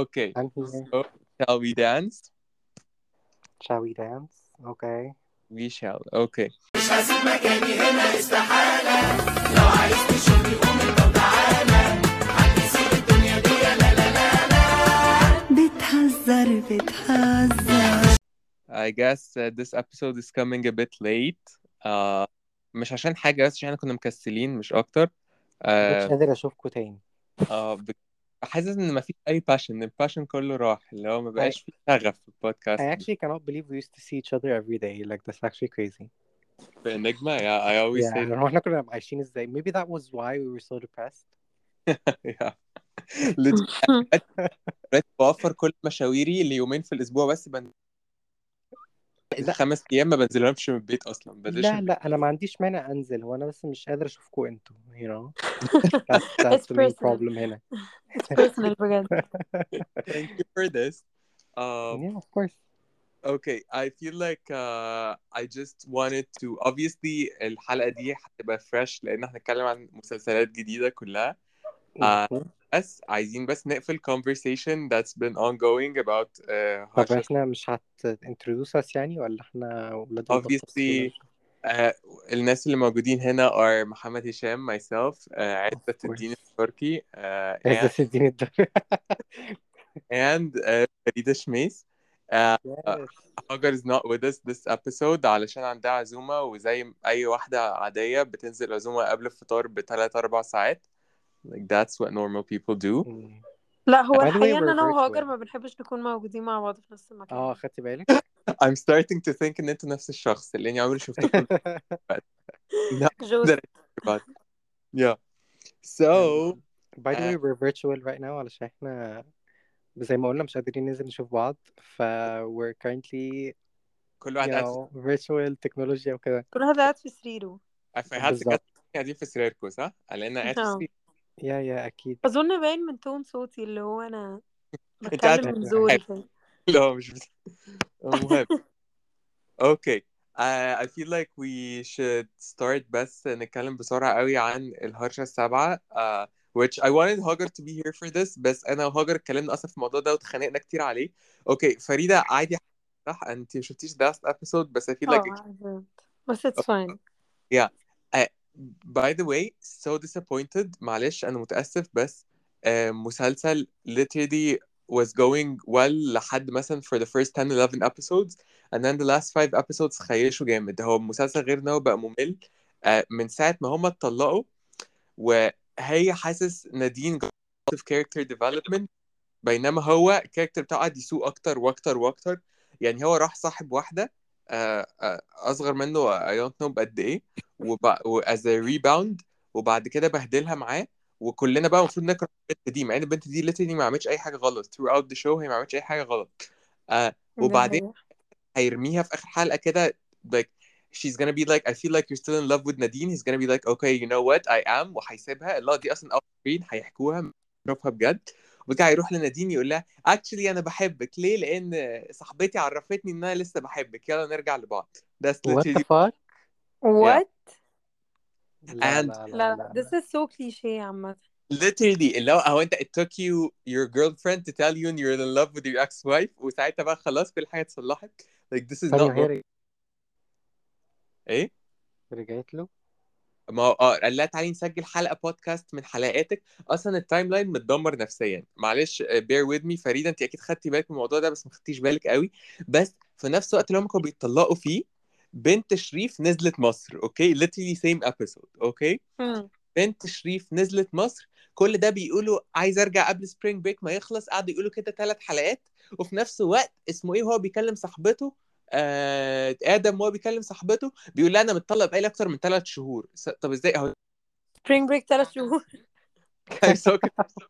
Okay. I'm here. So, shall we dance? Shall we dance? Okay. We shall. Okay. مش هسيب مكاني هنا استحالة لو عايز تشوفني قوم انت وتعالى هتسيب الدنيا دي لا لا لا لا بتهزر بتهزر I guess uh, this episode is coming a bit late. Uh, مش عشان حاجة بس عشان إحنا كنا مكسلين مش أكتر. مش Uh, قادر أشوفكوا تاني uh, ب- حاسس إن مفيش أي passion، ال passion كله راح اللي هو ما بقاش فيه شغف في البودكاست. actually cannot believe we used to see each other every day like that's actually crazy في Enigma, yeah, I always yeah say هو إحنا كنا عايشين إزاي maybe that was why we were so depressed yeah. بقيت بوفر كل مشاويري ليومين في الأسبوع بس بن... لا. خمس أيام ما بنزلهمش من البيت أصلا لا لا أنا ما عنديش مانع أنزل هو أنا بس مش قادر اشوفكوا أنتوا you know that's that's It's the main problem هنا It's personal بجد Thank you for this. Um, yeah of course Okay, I feel like uh, I just wanted to obviously الحلقة دي هتبقى fresh لأن إحنا هنتكلم عن مسلسلات جديدة كلها مهم. بس عايزين بس نقفل conversation that's been ongoing about uh, طب. إحنا مش هت introduce us يعني ولا إحنا ولاد Obviously uh, الناس اللي موجودين هنا are محمد هشام myself uh, عزة course. الدين التركي uh, عزت الدين الدنيا and uh, فريدة شميس. Uh, yes. هاجر is not with us this episode علشان عندها عزومة وزي أي واحدة عادية بتنزل عزومة قبل الفطار بثلاث أربع ساعات. Like that's what normal people do. مم. لا هو By the way, الحقيقة إن we're أنا وهاجر virtual. ما بنحبش نكون موجودين مع بعض في نفس المكان. آه خدتي بالك؟ I'm starting to think إن أنتوا نفس الشخص اللي أنا عمري شفتكم لا جوز. أقدر بعد yeah. So by the way we're virtual right now علشان إحنا زي ما قلنا مش قادرين ننزل نشوف بعض. ف we're currently كل you واحد قاعد know virtual تكنولوجيا وكده. كل واحد قاعد في سريره. في في حد بالظبط. قاعدين في سريركم صح؟ لأن قاعد في آه. يا يا أكيد. أظن باين من تون صوتي اللي هو أنا بتكلم من زوري لا مش المهم uh, I feel like we should start بس نتكلم بسرعة قوي عن الهرشة السابعة uh, which I wanted Hagar to be here for this بس أنا وهاجر اتكلمنا أصلا في الموضوع ده واتخانقنا كتير عليه. okay فريدة عادي صح؟ أنت ما شفتيش last episode بس I feel like آه عزمت. بس it's fine. By the way so disappointed. معلش أنا متأسف بس مسلسل literally was going well لحد مثلا for the first 10 11 episodes. And then the last 5 episodes خيشوا جامد. هو المسلسل غير إن بقى ممل. uh, من ساعة ما هما اتطلقوا وهي حاسس نادين في character development. بينما هو الكاركتر بتاعه قعد يسوق أكتر وأكتر وأكتر. يعني هو راح صاحب واحدة آه، آه، أصغر منه I don't know بقد إيه. وب... و as a rebound وبعد كده بهدلها معاه وكلنا بقى المفروض نكره البنت دي مع إن البنت دي literally ما عملتش أي حاجة غلط throughout the show هي ما عملتش أي حاجة غلط. آه دي وبعدين. هيرميها في آخر حلقة كده like she's gonna be like I feel like you're still in love with Nadine. He's gonna be like okay you know what? I am. وهيسيبها. اللقطه دي أصلا off screen هيحكوها نشوفها بجد. وبعد كده هيروح لنادين يقول لها actually أنا بحبك. ليه؟ لأن صاحبتي عرفتني إن أنا لسه بحبك. يلا نرجع لبعض. That's what? لا And- لا لا لا لا this is so cliché عامة. Literally اللي هو هو أنت it took you your girlfriend to tell you you're in love with your ex-wife وساعتها بقى خلاص كل حاجة اتصلحت. Like this is ثانية not. رج- إيه؟ رجعت له؟ ما هو آه قال لها تعالي نسجل حلقة بودكاست من حلقاتك. أصلا ال timeline متدمر نفسيا. معلش bear with me فريدة أنت أكيد خدتي بالك من الموضوع ده بس ما خدتيش بالك قوي. بس في نفس الوقت اللي هم كانوا بيتطلقوا فيه بنت شريف نزلت مصر okay literally same episode okay مم. بنت شريف نزلت مصر كل ده بيقولوا عايز أرجع قبل spring break ما يخلص قعدوا يقولوا كده ثلاث حلقات وفي نفس الوقت اسمه إيه وهو بيكلم صاحبته آه آدم وهو بيكلم صاحبته بيقول لها أنا متطلق بقالي أكتر من ثلاث شهور. طب إزاي؟ أهو. Spring break ثلاث شهور. I'm so confused.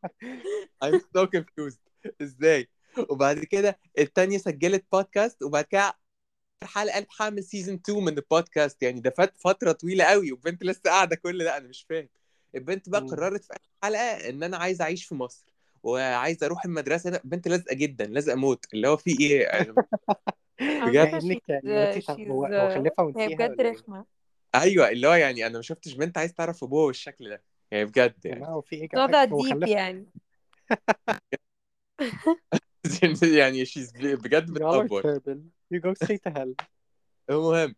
I'm so confused. إزاي؟ وبعد كده التانية سجلت بودكاست وبعد كده الحلقة قالت هعمل سيزون 2 من البودكاست يعني ده فات فترة طويلة قوي والبنت لسه قاعدة كل ده أنا مش فاهم. البنت بقى. قررت في آخر حلقة إن أنا عايز أعيش في مصر وعايز أروح المدرسة. أنا بنت لازقة جدا لازقة موت. اللي هو في إيه؟ بجد؟ she's- دلوقتي she's- هو هو خلفها هي بجد ولا إيه؟ رخمة. أيوه اللي هو يعني أنا ما شفتش بنت عايز تعرف أبوها بالشكل ده. يعني بجد يعني. هو في إيه deep يعني. يعني she's بجد بتأفور. go straight to hell. المهم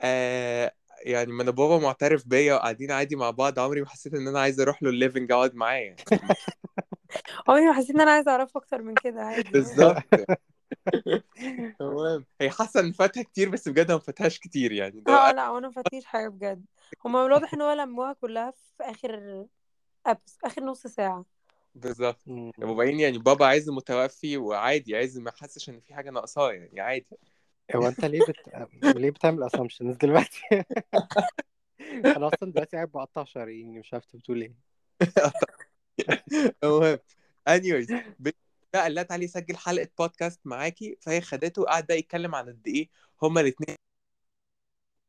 آه يعني ما أنا بابا معترف بيا وقاعدين عادي مع بعض. عمري ما حسيت إن أنا عايز أروح له ال living اقعد معاه. عمري ما حسيت إن أنا عايزه أعرفه أكتر من كده عادي. بالظبط. المهم هي حاسة إن فاتها كتير بس بجد ما فاتهاش كتير يعني. ده آه لا وأنا مفاتنيش حاجة بجد. هما الواضح إن هو لموها كلها في آخر أبس آخر نص ساعة. بالظبط. وبعدين يعني بابا عايز متوفي وعادي عايز ما يحسش إن في حاجة ناقصاه يعني عادي. هو أنت ليه بت... ليه بتعمل assumptions دلوقتي؟ أنا أصلا دلوقتي قاعد بقطع شراييني مش عارف أنت بتقول إيه. المهم ب- بقى قال لها تعالي سجل حلقة بودكاست معاكي فهي خدته وقعد بقى يتكلم عن قد إيه هما الاثنين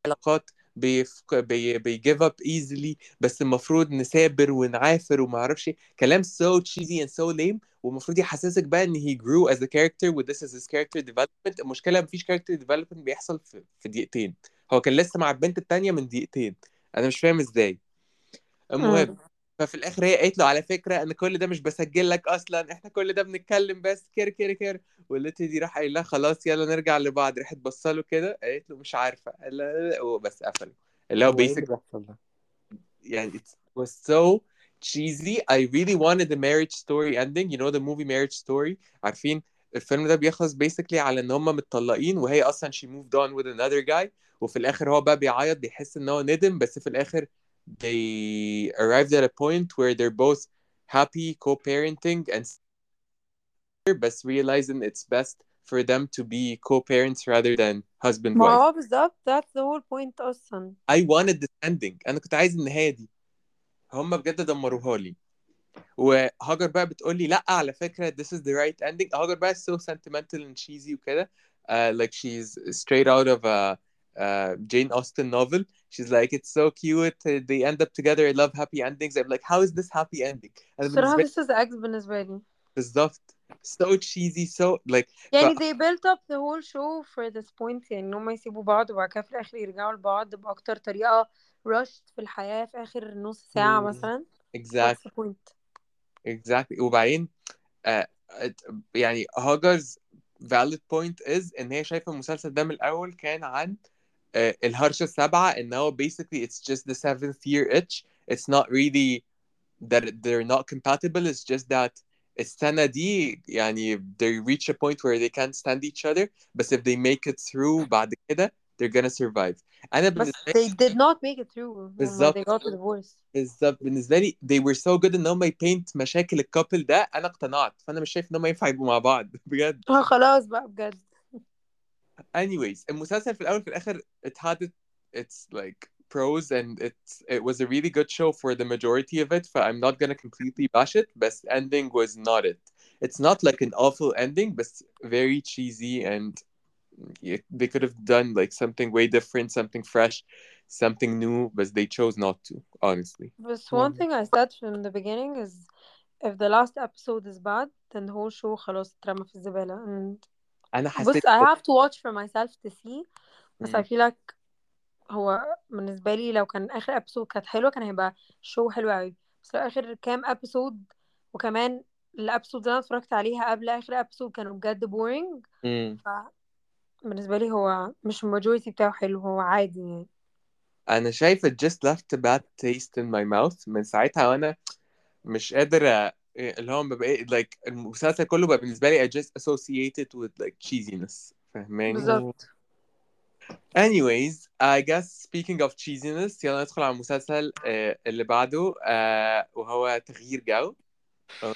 علاقات بيفك... بي... بي give up easily بس المفروض نثابر ونعافر وما أعرفش إيه. كلام so cheesy and so lame والمفروض يحسسك بقى إن he grew as a character و this is his character development. المشكلة مفيش character development بيحصل في, في دقيقتين. هو كان لسه مع البنت التانية من دقيقتين. أنا مش فاهم إزاي. المهم. ففي الآخر هي قالت له على فكرة أنا كل ده مش بسجل لك أصلا إحنا كل ده بنتكلم بس كير كير كير. والتي دي راح قايل لها خلاص يلا نرجع لبعض. راحت بصله كده قالت له مش عارفة. قال لها وبس قفلوا. اللي هو ده؟ يعني it was so cheesy. I really wanted the marriage story ending. You know the movie marriage story عارفين؟ الفيلم ده بيخلص basically على إن هم متطلقين وهي أصلا she moved on with another guy. وفي الآخر هو بقى بيعيط بيحس إن هو ندم بس في الآخر they arrived at a point where they're both happy co-parenting and بس realizing it's best for them to be co-parents rather than husband ما wife هو بالظبط that's the whole point اصلا I wanted this ending انا كنت عايز النهايه دي هم بجد دمروها لي وهاجر بقى بتقول لي لا على فكره this is the right ending هاجر بقى so sentimental and cheesy وكده uh, like she's straight out of a uh, Jane Austen novel she's like it's so cute they end up together I love happy endings I'm like how is this happy ending انا الصراحه بالنسبه لي this is X بالنسبه لي بالظبط so cheesy so like يعني they built up the whole show for this point يعني ان هم يسيبوا بعض وبعد كده في الاخر يرجعوا لبعض باكتر طريقه rushed في الحياه في اخر نص ساعه مم. مثلا exactly what's the point exactly وبعدين آه يعني هاجر's valid point is ان هي شايفه المسلسل ده من الاول كان عن آه الهرشه السابعه ان هو basically it's just the seventh year itch it's not really that they're not compatible it's just that السنة دي يعني they reach a point where they can't stand each other بس if they make it through بعد كده they're gonna survive أنا بس بالنسبة they did not make it through when بالظبط. they got a divorce بالظبط بالنسبه لي they were so good ان هم يبينت مشاكل الكابل ده انا اقتنعت فانا مش شايف ان هم ينفع يبقوا مع بعض بجد اه خلاص بقى بجد anyways المسلسل في الاول في الاخر it had it, it's like pros and it's it was a really good show for the majority of it but I'm not gonna completely bash it but ending was not it it's not like an awful ending but very cheesy and y- they could have done like something way different something fresh something new but they chose not to honestly But one Mm. thing I said from the beginning is if the last episode is bad then the whole show خلاص اترمى في الزبالة and أنا بص حسيت I have to watch for myself to see. بس I مم. feel like هو بالنسبة لي لو كان آخر episode كانت حلوة كان هيبقى show حلو أوي. بس لو آخر كام episode وكمان الابسود اللي أنا اتفرجت عليها قبل آخر episode كانوا بجد boring. مم. بالنسبة لي هو مش الماجوريتي بتاعه حلو هو عادي يعني. أنا شايف it just left a bad taste in my mouth. من ساعتها وأنا مش قادر اللي هو ببقى like المسلسل كله بقى بالنسبة لي I just associate it with like cheesiness فاهماني بالظبط anyways I guess speaking of cheesiness يلا ندخل على المسلسل آه، اللي بعده آه، وهو تغيير جو Uh,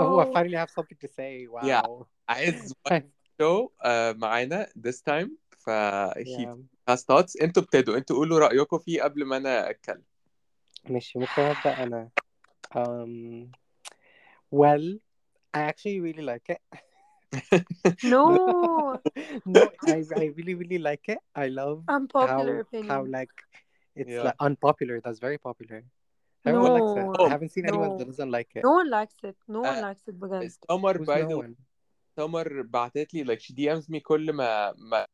oh, I finally have something to say. Yeah. Wow. عايز one show آه، معانا this time ف he Yeah. has thoughts أنتوا ابتدوا أنتوا قولوا رأيكم فيه قبل ما أنا أتكلم ماشي ممكن أبدأ أنا. Um, well, I actually really like it. no no, I, I really, really like it. I love unpopular how, opinion how like it's Yeah. like unpopular. That's very popular. Everyone likes it. No. I haven't seen anyone No. that doesn't like it. no one likes it no one Uh, likes it بجد باي no ذا one? سمر بعتت لي like she DMs me كل ما ما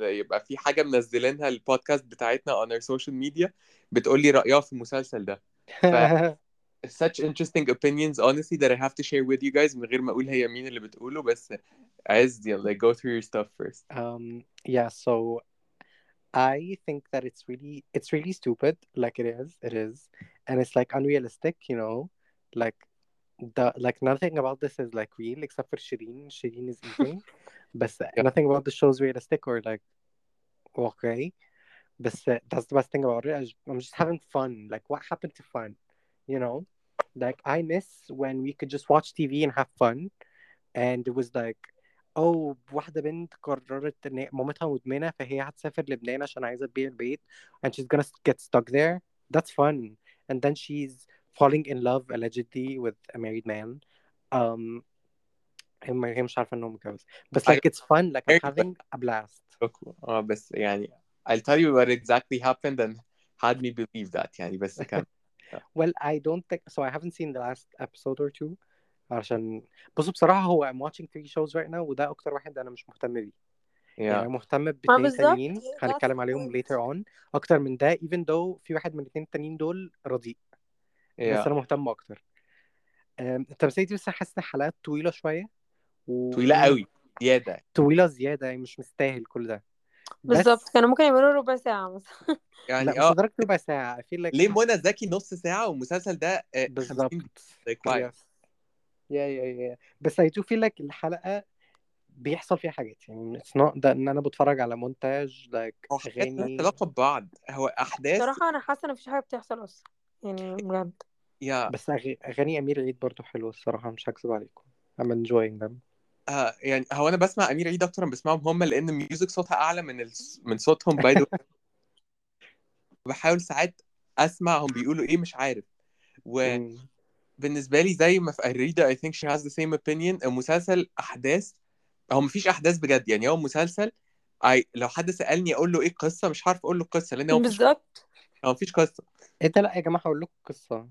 يبقى في حاجة منزلينها البودكاست بتاعتنا on our social media بتقول لي رأيها في المسلسل ده such interesting opinions honestly that I have to share with you guys من غير ما اقول هي مين اللي بتقوله بس عايز يعني like go through your stuff first Um, yeah, so I think that it's really it's really stupid, like it is, it is, and it's like unrealistic, you know, like the like nothing about this is like real except for Shireen. Shireen is eating, but nothing about the show is realistic or like okay. But that's the best thing about it. I j- I'm just having fun. Like, what happened to fun? You know, like I miss when we could just watch TV and have fun, and it was like أو واحدة بنت قررت إن هي- مامتها مدمنة فهي هتسافر لبنان عشان عايزة تبيع البيت and she's gonna get stuck there that's fun and then she's falling in love allegedly with a married man um هي هي مش عارفة إنه متجوز بس I- like it's fun like I'm Married, but- having a blast اه بس يعني I'll tell you what exactly happened and had me believe that يعني بس كان well I don't think so I haven't seen the last episode or two عشان بصوا بصراحة هو I'm watching three shows right now وده أكتر واحد أنا مش مهتم بيه. يعني yeah أنا مهتم باتنين بالظبط تانيين هنتكلم عليهم later on. أكتر من ده even though في واحد من الاتنين التانيين دول رديء. بس yeah أنا مهتم أكتر. التمثيلية دي بس حاسس إن الحلقات طويلة شوية؟ طويلة قوي. زيادة طويلة زيادة يعني مش مستاهل كل ده. بالظبط كانوا ممكن يعملوا ربع ساعة مثلا. لا يعني مش آه لدرجة ربع ساعة I feel like ليه منى زكي نص ساعة والمسلسل ده آه، 50 بالظبط. like why yes. Yeah yeah yeah. بس I do feel like الحلقة بيحصل فيها حاجات. يعني it's not that إن أنا بتفرج على مونتاج like هو حاجات مالهاش أغاني علاقة ببعض. هو أحداث بصراحة أنا حاسة إن مفيش حاجة بتحصل أصلا يعني بجد. يا بس أغ- أغاني أمير عيد برضو حلوة الصراحة مش هكذب عليكم. I'm enjoying them. آه يعني هو أنا بسمع أمير عيد أكتر من بسمعهم هم لأن الميوزك صوتها أعلى من ال... من صوتهم by the بحاول ساعات أسمع هم بيقولوا إيه مش عارف. مم. وبالنسبة لي زي ما في Areeda I think she has the same opinion. المسلسل أحداث هو مفيش أحداث بجد. يعني هو مسلسل I... لو حد سألني أقول له إيه القصة مش عارف أقول له القصة لأن هو بالظبط. هو مفيش قصة. إيه ده؟ لأ يا جماعة هقول لكم قصة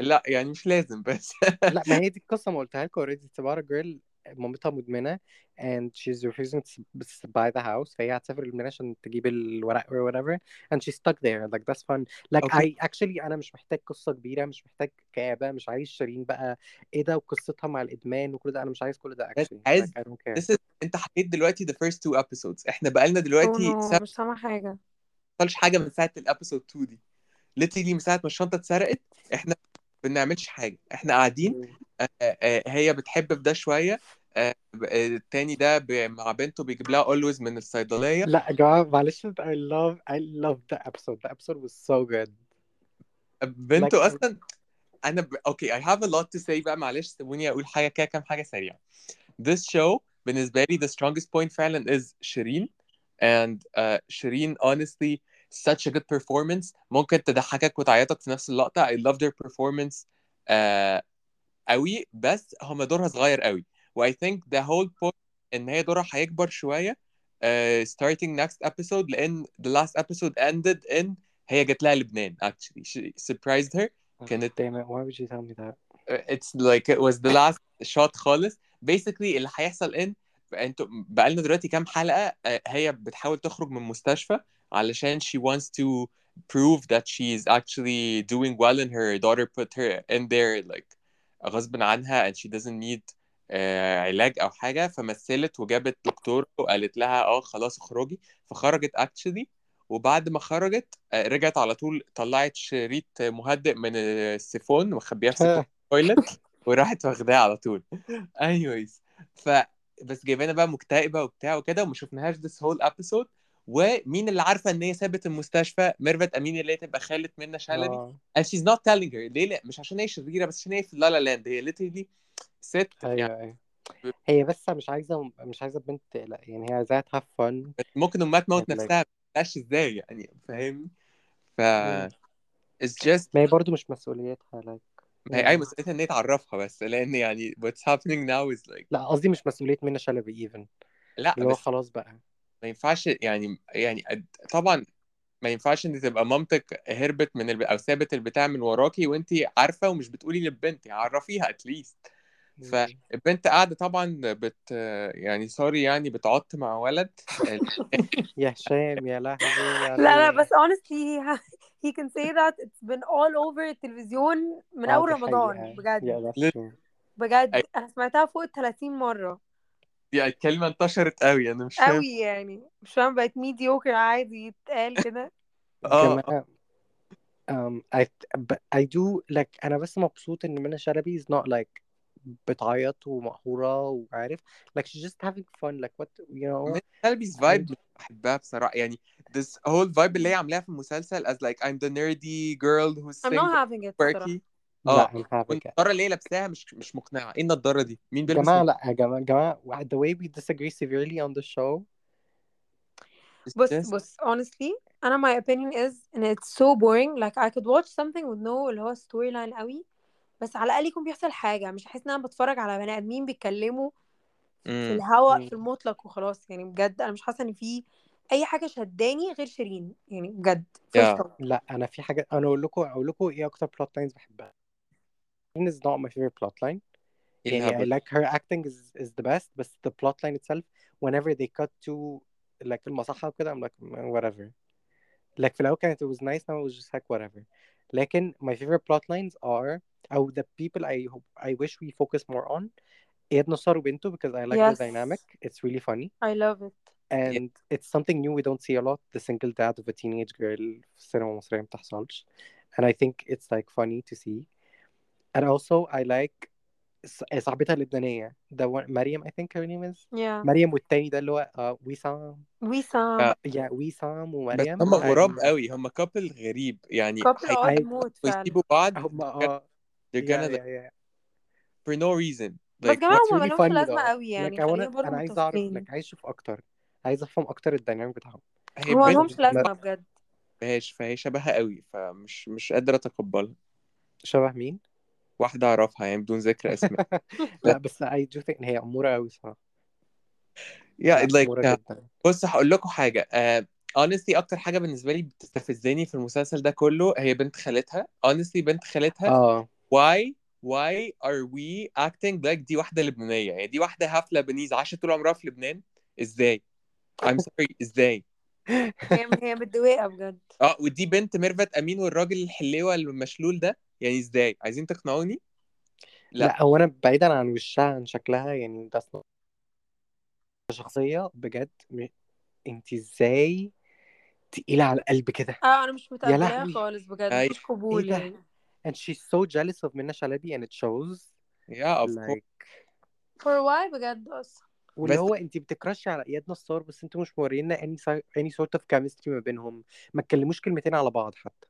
لأ يعني مش لازم بس. لأ ما هي دي القصة ما قلتها لكم about a girl مامتها مدمنة and she's refusing to to buy the house. فهي هتسافر لبنان عشان تجيب الورق or whatever and she's stuck there. Like that's fun. Like Okay. I actually أنا مش محتاج قصة كبيرة مش محتاج كآبة مش عايز شيرين بقى. إيه ده؟ وقصتها مع الإدمان وكل ده. أنا مش عايز كل ده actually. عايز like I don't care. this is... أنت حكيت دلوقتي the first two episodes. إحنا بقالنا أو دلوقتي نو سنة مش سامعة حاجة. حصلش حاجة من ساعة ال episode 2 دي. Literally من ساعة ما الشنطة اتسرقت إحنا ما بنعملش حاجة. إحنا قاعدين آه، آه، هي بتحب في ده شوية آه، آه، التاني ده مع بنته بيجيب لها always من الصيدلية. لا يا جماعة معلش I love I love the episode. The episode was so good. بنته Like- أصلا أنا ب... أوكي I have a lot to say بقى معلش سيبوني أقول حاجة كده كام حاجة سريعة. This show بالنسبة لي the strongest point فعلا is شيرين. And uh, شيرين honestly such a good performance ممكن تضحكك وتعيطك في نفس اللقطه I loved her performance uh, قوي بس هم دورها صغير قوي و I think the whole point ان هي دورها هيكبر شوية uh, starting next episode لأن the last episode ended in هي جت لها لبنان actually she surprised her كانت damn it why would you tell me that it's like it was the last shot خالص basically اللي هيحصل ان أنتوا بقالنا دلوقتي كام حلقة آه، هي بتحاول تخرج من المستشفى علشان she wants to prove that she is actually doing well and her daughter put her in there like غصب عنها and she doesn't need آه، علاج أو حاجة. فمثلت وجابت دكتور وقالت لها آه خلاص اخرجي. فخرجت actually. وبعد ما خرجت آه، رجعت على طول طلعت شريط مهدئ من السيفون ومخبيها في ال toilet وراحت واخداه على طول. anyways. ف بس جايبانا بقى مكتئبة وبتاع وكده وما شفناهاش this whole episode. ومين اللي عارفة إن هي سابت المستشفى؟ ميرفت امين اللي هي تبقى خاله منى شلبي. and she's not telling her. ليه؟ لأ مش عشان هي شريرة بس عشان هي في la la land. هي literally ست يعني. أيوه. أيوه هي بس مش عايزة مش عايزة البنت تقلق يعني هي عايزاها تهاف فن ممكن امها تموت نفسها تعرفش إزاي يعني؟ فاهمني؟ ف it's just ما هي برضه مش مسؤوليتها like ما هي أي مسؤوليتها إن هي تعرفها بس لأن يعني what's happening now is like لأ قصدي مش مسؤولية منى شلبي ايفن لأ اللي هو بس خلاص بقى. ما ينفعش يعني يعني أد- طبعا ما ينفعش إن تبقى مامتك هربت من الب... أو سابت البتاع من وراكي وانت عارفة ومش بتقولي للبنت يعني عرفيها اتليست فالبنت قاعدة طبعا بت يعني سوري يعني بتعط مع ولد. يا هشام يا لهوي لا لا بس honestly he, ha- he can say that it's been all over التلفزيون من آه أول دي رمضان حقيقة. بجد. بجد. أي- أنا سمعتها فوق ال 30 مرة. دي الكلمة انتشرت قوي أنا مش فاهم. قوي يعني. مش فاهم بقت mediocre عادي يتقال كده. آه. um, I but I do like أنا بس مبسوط إن منى شلبي is not like بتعيط ومقهورة وعارف. Like she's just having fun. Like what you know. من سلبي's vibe مش بحبها بصراحة. يعني this whole vibe اللي هي عاملاها في المسلسل as like I'm the nerdy girl who's I'm not having it quirky. آه والنضارة اللي هي لابساها مش مش مقنعة. إيه النضارة دي؟ مين بيلبس جماعة لا يا جماعة جماعة the way we disagree severely on the show. بص بص honestly أنا my opinion is إن it's so boring. Like I could watch something with no اللي هو storyline قوي بس على الأقل يكون بيحصل حاجة. مش هحس إن أنا بتفرج على بني آدمين بيتكلموا في. الهواء. في المطلق وخلاص. يعني بجد أنا مش حاسة إن في أي حاجة شداني غير شيرين. يعني بجد Yeah. لا أنا في حاجة أنا أقول لكم أقول لكم إيه أكتر plot lines بحبها. is not my favorite plot line ايه يعني I الهبل like her acting is is the best بس the plot line itself whenever they cut to like المصحة وكده I'm like "Mm, whatever like في الأول كانت it was nice now it was just like whatever لكن my favorite plot lines are أو the people I hope I wish we focus more on إياد نصار وبنته because I like Yes. the dynamic it's really funny I love it and it's something new we don't see a lot the single dad of a teenage girl في السينما المصرية ما بتحصلش and I think it's like funny to see And also I like ص- صاحبتها اللبنانية. The one مريم I think her name is. Yeah. مريم والتاني ده اللي هو uh, وسام وسام آه. yeah وسام بس ومريم. هم غراب I'm- قوي. هم كابل غريب. يعني odd I- موت ويسيبوا بعض. هم آه they're yeah, gonna yeah, yeah. for no reason. بس like جماعة What's هما really مالهمش لازمة قوي يعني. Like I خلينا wanna أنا عايز أعرف like عايز أشوف أكتر. عايز أفهم أكتر الديناميك بتاعهم. بنت مالهمش لازمة بجد. فهيش فهي شبهها قوي. فمش مش قادر أتقبلها. شبه مين؟ واحدة أعرفها يعني بدون ذكر أسماء. لا بس I do think إن هي أمورة أوي صراحة. Yeah لا like أمورة uh, جدا. بص هقول لكم حاجة. uh, honestly أكتر حاجة بالنسبة لي بتستفزني في المسلسل ده كله هي بنت خالتها. Honestly بنت خالتها. آه. Why why are we acting like دي واحدة لبنانية؟ يعني دي واحدة half Lebanese عاشت طول عمرها في لبنان. إزاي؟ I'm sorry إزاي؟ هي هي متدوقة بجد. آه ودي بنت ميرفت أمين والراجل الحليوة المشلول ده. يعني إزاي؟ عايزين تقنعوني؟ لا. لا هو أنا بعيدا عن وشها عن شكلها يعني ده شخصية بجد م... أنت إزاي تقيلة على القلب كده؟ آه أنا مش متقبلاها لهوي. خالص بجد أي. مفيش قبول إيه؟ يعني. And she's so jealous of منى شلبي and it shows. Yeah of course. Like for why بجد أصلا؟ واللي هو أنت بتكرشي على إياد نصار بس أنتوا مش مورينا any, si- any sort of chemistry ما بينهم. ما اتكلموش كلمتين على بعض حتى.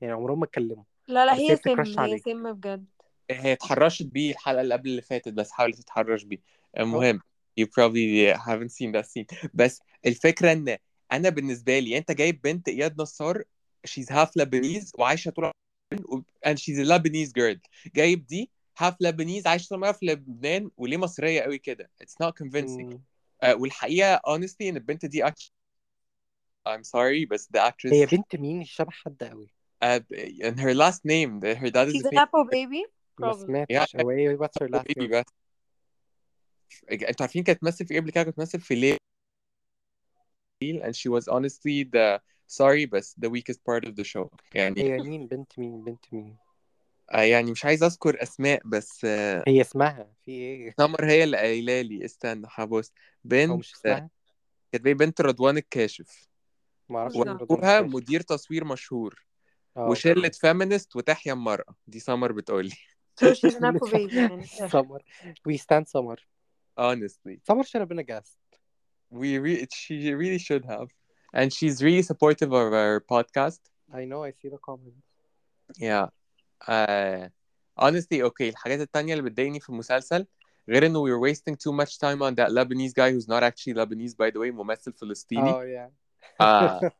يعني عمرهم ما اتكلموا. لا لا هي سم هي. سم بجد. هي اتحرشت بيه الحلقة اللي قبل اللي فاتت بس حاولت تتحرش بيه. المهم you probably haven't seen that scene. بس الفكرة إن أنا بالنسبة لي أنت جايب بنت إياد نصار she's half Lebanese وعايشة طول عمرها and she's a Lebanese girl. جايب دي half Lebanese عايشة طول عمرها في لبنان وليه مصرية قوي كده. It's not convincing. مم. uh, والحقيقة honestly إن البنت دي actually I'm sorry بس the actress هي بنت مين؟ شبه حد قوي. Uh, and her last name her dad is she's a a famous nepo baby? ما probably. سمعتش هو إيه what's her last baby name بس أنتوا عارفين كانت تمثل في إيه قبل كده كانت تمثل في ليل and she was honestly the sorry بس the weakest part of the show. يعني هي مين بنت مين بنت مين آه يعني مش عايز أذكر أسماء بس آه هي اسمها في إيه؟ سمر هي اللي قايلة لي. استنى هبص أو بنت مش اسمها؟ كانت بي بنت رضوان الكاشف. ما أعرفش لا. مين رضوان وابوها الكاشف. مدير تصوير مشهور. آه وشله فيمينست وتحيا المرأة دي سمر بتقول لي so she's a nepo baby يعني في الآخر. سمر we stand سمر honestly سمر should have been a guest we re- she really should have and she's really supportive of our podcast I know I see the comments Yeah. Uh, honestly, okay, الحاجات التانية اللي بتضايقني في المسلسل غير انه we're wasting too much time on that Lebanese guy who's not actually Lebanese by the way ممثل فلسطيني اه يا آه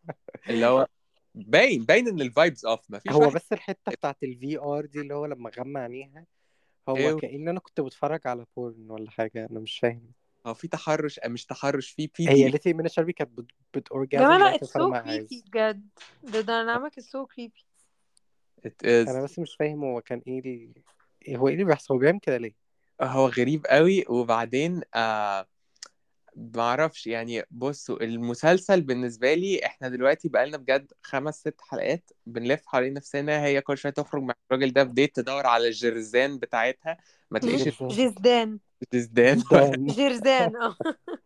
اللي هو باين باين إن الفايبز اوف ما فيش هو واحد بس الحتة بتاعت الفي ار دي اللي هو لما غمى عينيها هو إيوه. كأن أنا كنت بتفرج على بورن ولا حاجة أنا مش فاهم. هو في تحرش آه، مش تحرش في بي هي ليتي منى شلبي كانت بت بتورجازم جماعة وهي لا so مع creepy عايز بجد is so creepy. It is. أنا بس مش فاهم هو كان إيه ال... إيه- هو إيه اللي بيحصل هو بيعمل كده ليه؟ هو غريب قوي وبعدين آه معرفش يعني بصوا المسلسل بالنسبة لي إحنا دلوقتي بقالنا بجد خمس ست حلقات بنلف حوالين نفسنا هي كل شوية تخرج مع الراجل ده في ديت تدور على الجرزان بتاعتها ما تلاقيش جرزان. جزدان جدان. جرزان آه.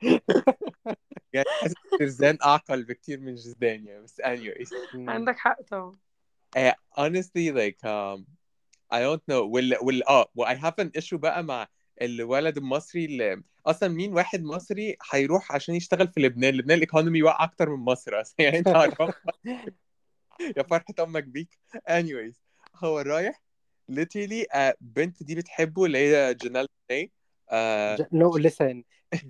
يعني حاسس الجرزان أعقل بكتير من جزدان يعني بس anyways. عندك حق طبعا. uh, honestly like um I don't know وال وال آه و I have an issue بقى مع الولد المصري اللي أصلا مين واحد مصري هيروح عشان يشتغل في لبنان لبنان الايكونومي واقع أكتر من مصر أصلا يعني أنت عارف يا فرحة أمك بيك anyways هو رايح literally uh, بنت دي بتحبه اللي هي جنال موني uh, J- No, listen.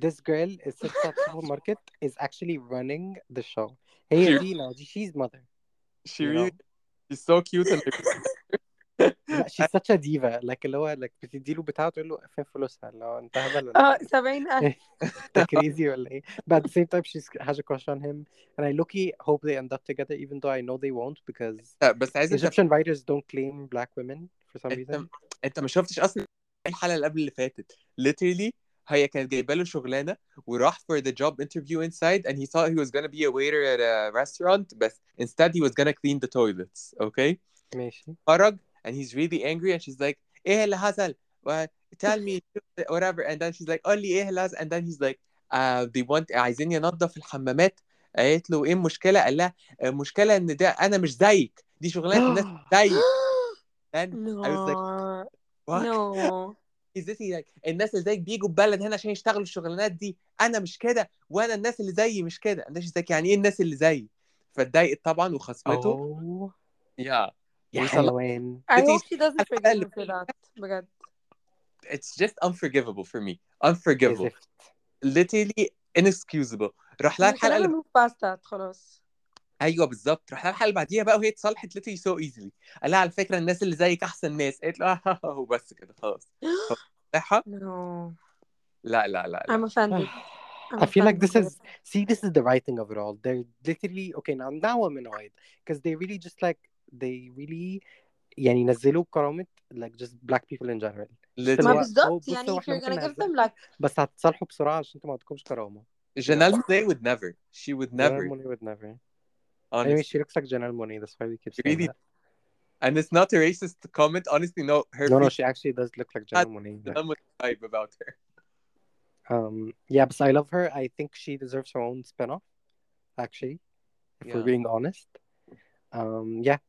This girl is sits at supermarket is actually running the show. هي دي no, she's mother. she really she's so cute and لا she's such a diva. Like اللي هو like بتدي له بتاعه تقول له فين فلوسها؟ اللي هو انت هبل ولا اه إيه؟ 70000 انت crazy ولا ايه؟ But at the same time she has a crush on him and I low-key hope they end up together even though I know they won't because بس عايز انت Egyptian writers don't claim black women for some انت reason. انت ما شفتش اصلا الحلقه اللي قبل اللي فاتت literally هي كانت جايبه له شغلانه وراح for the job interview inside and he thought he was gonna be a waiter at a restaurant بس instead he was gonna clean the toilets okay ماشي. خرج and he's really angry and she's like إيه اللي حصل؟ Tell me whatever. And then she's like قول لي إيه اللي حصل? And then he's like uh, they want عايزين ينظف الحمامات. قالت له إيه المشكلة؟ قال لها المشكلة إن ده أنا مش زيك. دي شغلانة الناس زيك. Then I was like what? This like الناس اللي زيك بيجوا البلد هنا عشان يشتغلوا الشغلانات دي. أنا مش كده وأنا الناس اللي زيي مش كده. She's like يعني إيه الناس اللي زيي؟ فاتضايقت طبعا وخصمته. Oh. Yeah. يا وصل- حيوان. I It hope is- she doesn't forgive اللي- him for that بجد it's just unforgivable for me unforgivable زفت. literally inexcusable راح لها we can الحلقه never اللي move past that خلاص ايوه بالظبط راح لها الحلقه اللي بعديها بقى وهي اتصالحت literally so easily قال لها على فكره الناس اللي زيك احسن ناس قالت له آه وبس كده خلاص صحة no لا لا لا, لا. I'm offended I'm I feel like this offended. is see this is the writing of it all. They're literally okay now now I'm annoyed because they really just like they really يعني ينزلوا كرامة like just black people in general. ما اللي literally هو- بالظبط بصوا يعني if إحنا you're gonna ممكن give them نهزق. like بس هتصالحوا بسرعة عشان انتوا ما عندكمش كرامة. Janelle Monáe would never she would Janelle never Monáe would never. honestly Anyway, she looks like Janelle Monáe. That's why we keep She saying really that. and it's not a racist comment honestly no her No, no, features she actually does look like Janelle Monáe. like- Janelle Monáe vibe about her Um, yeah, but I love her. I think she deserves her own spin-off. Actually, if Yeah. we're being honest. Um, yeah.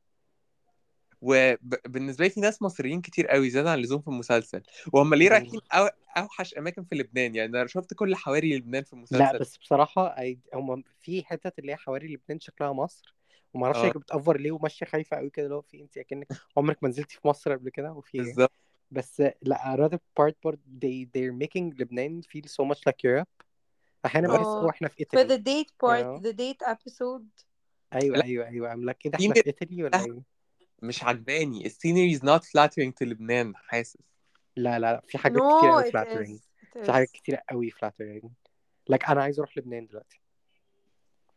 وبالنسبه لي في ناس مصريين كتير قوي زيادة عن اللزوم في المسلسل وهم ليه. رايحين أو... أوحش أماكن في لبنان يعني أنا شفت كل حواري لبنان في المسلسل لا بس بصراحة I... هم في حتت اللي هي حواري لبنان شكلها مصر وما أعرفش آه. هي بتأفور ليه وماشية خايفة قوي كده اللي هو في انت أكنك عمرك ما نزلتي في مصر قبل كده وفي بالظبط بس لأ another part برضه they they're making لبنان feel so much like Europe أحيانا بحس آه. هو إحنا في for ايطالي the date part Yeah. the date episode أيوه. أيوه أيوه like كده إحنا من- في ايطالي ولا إيه؟ مش عجباني. السينري is not flattering to لبنان حاسس. لا لا لا. في حاجات no كتير قوي it flattering. Is it في حاجات كتير قوي flattering. Like أنا عايز أروح لبنان دلوقتي.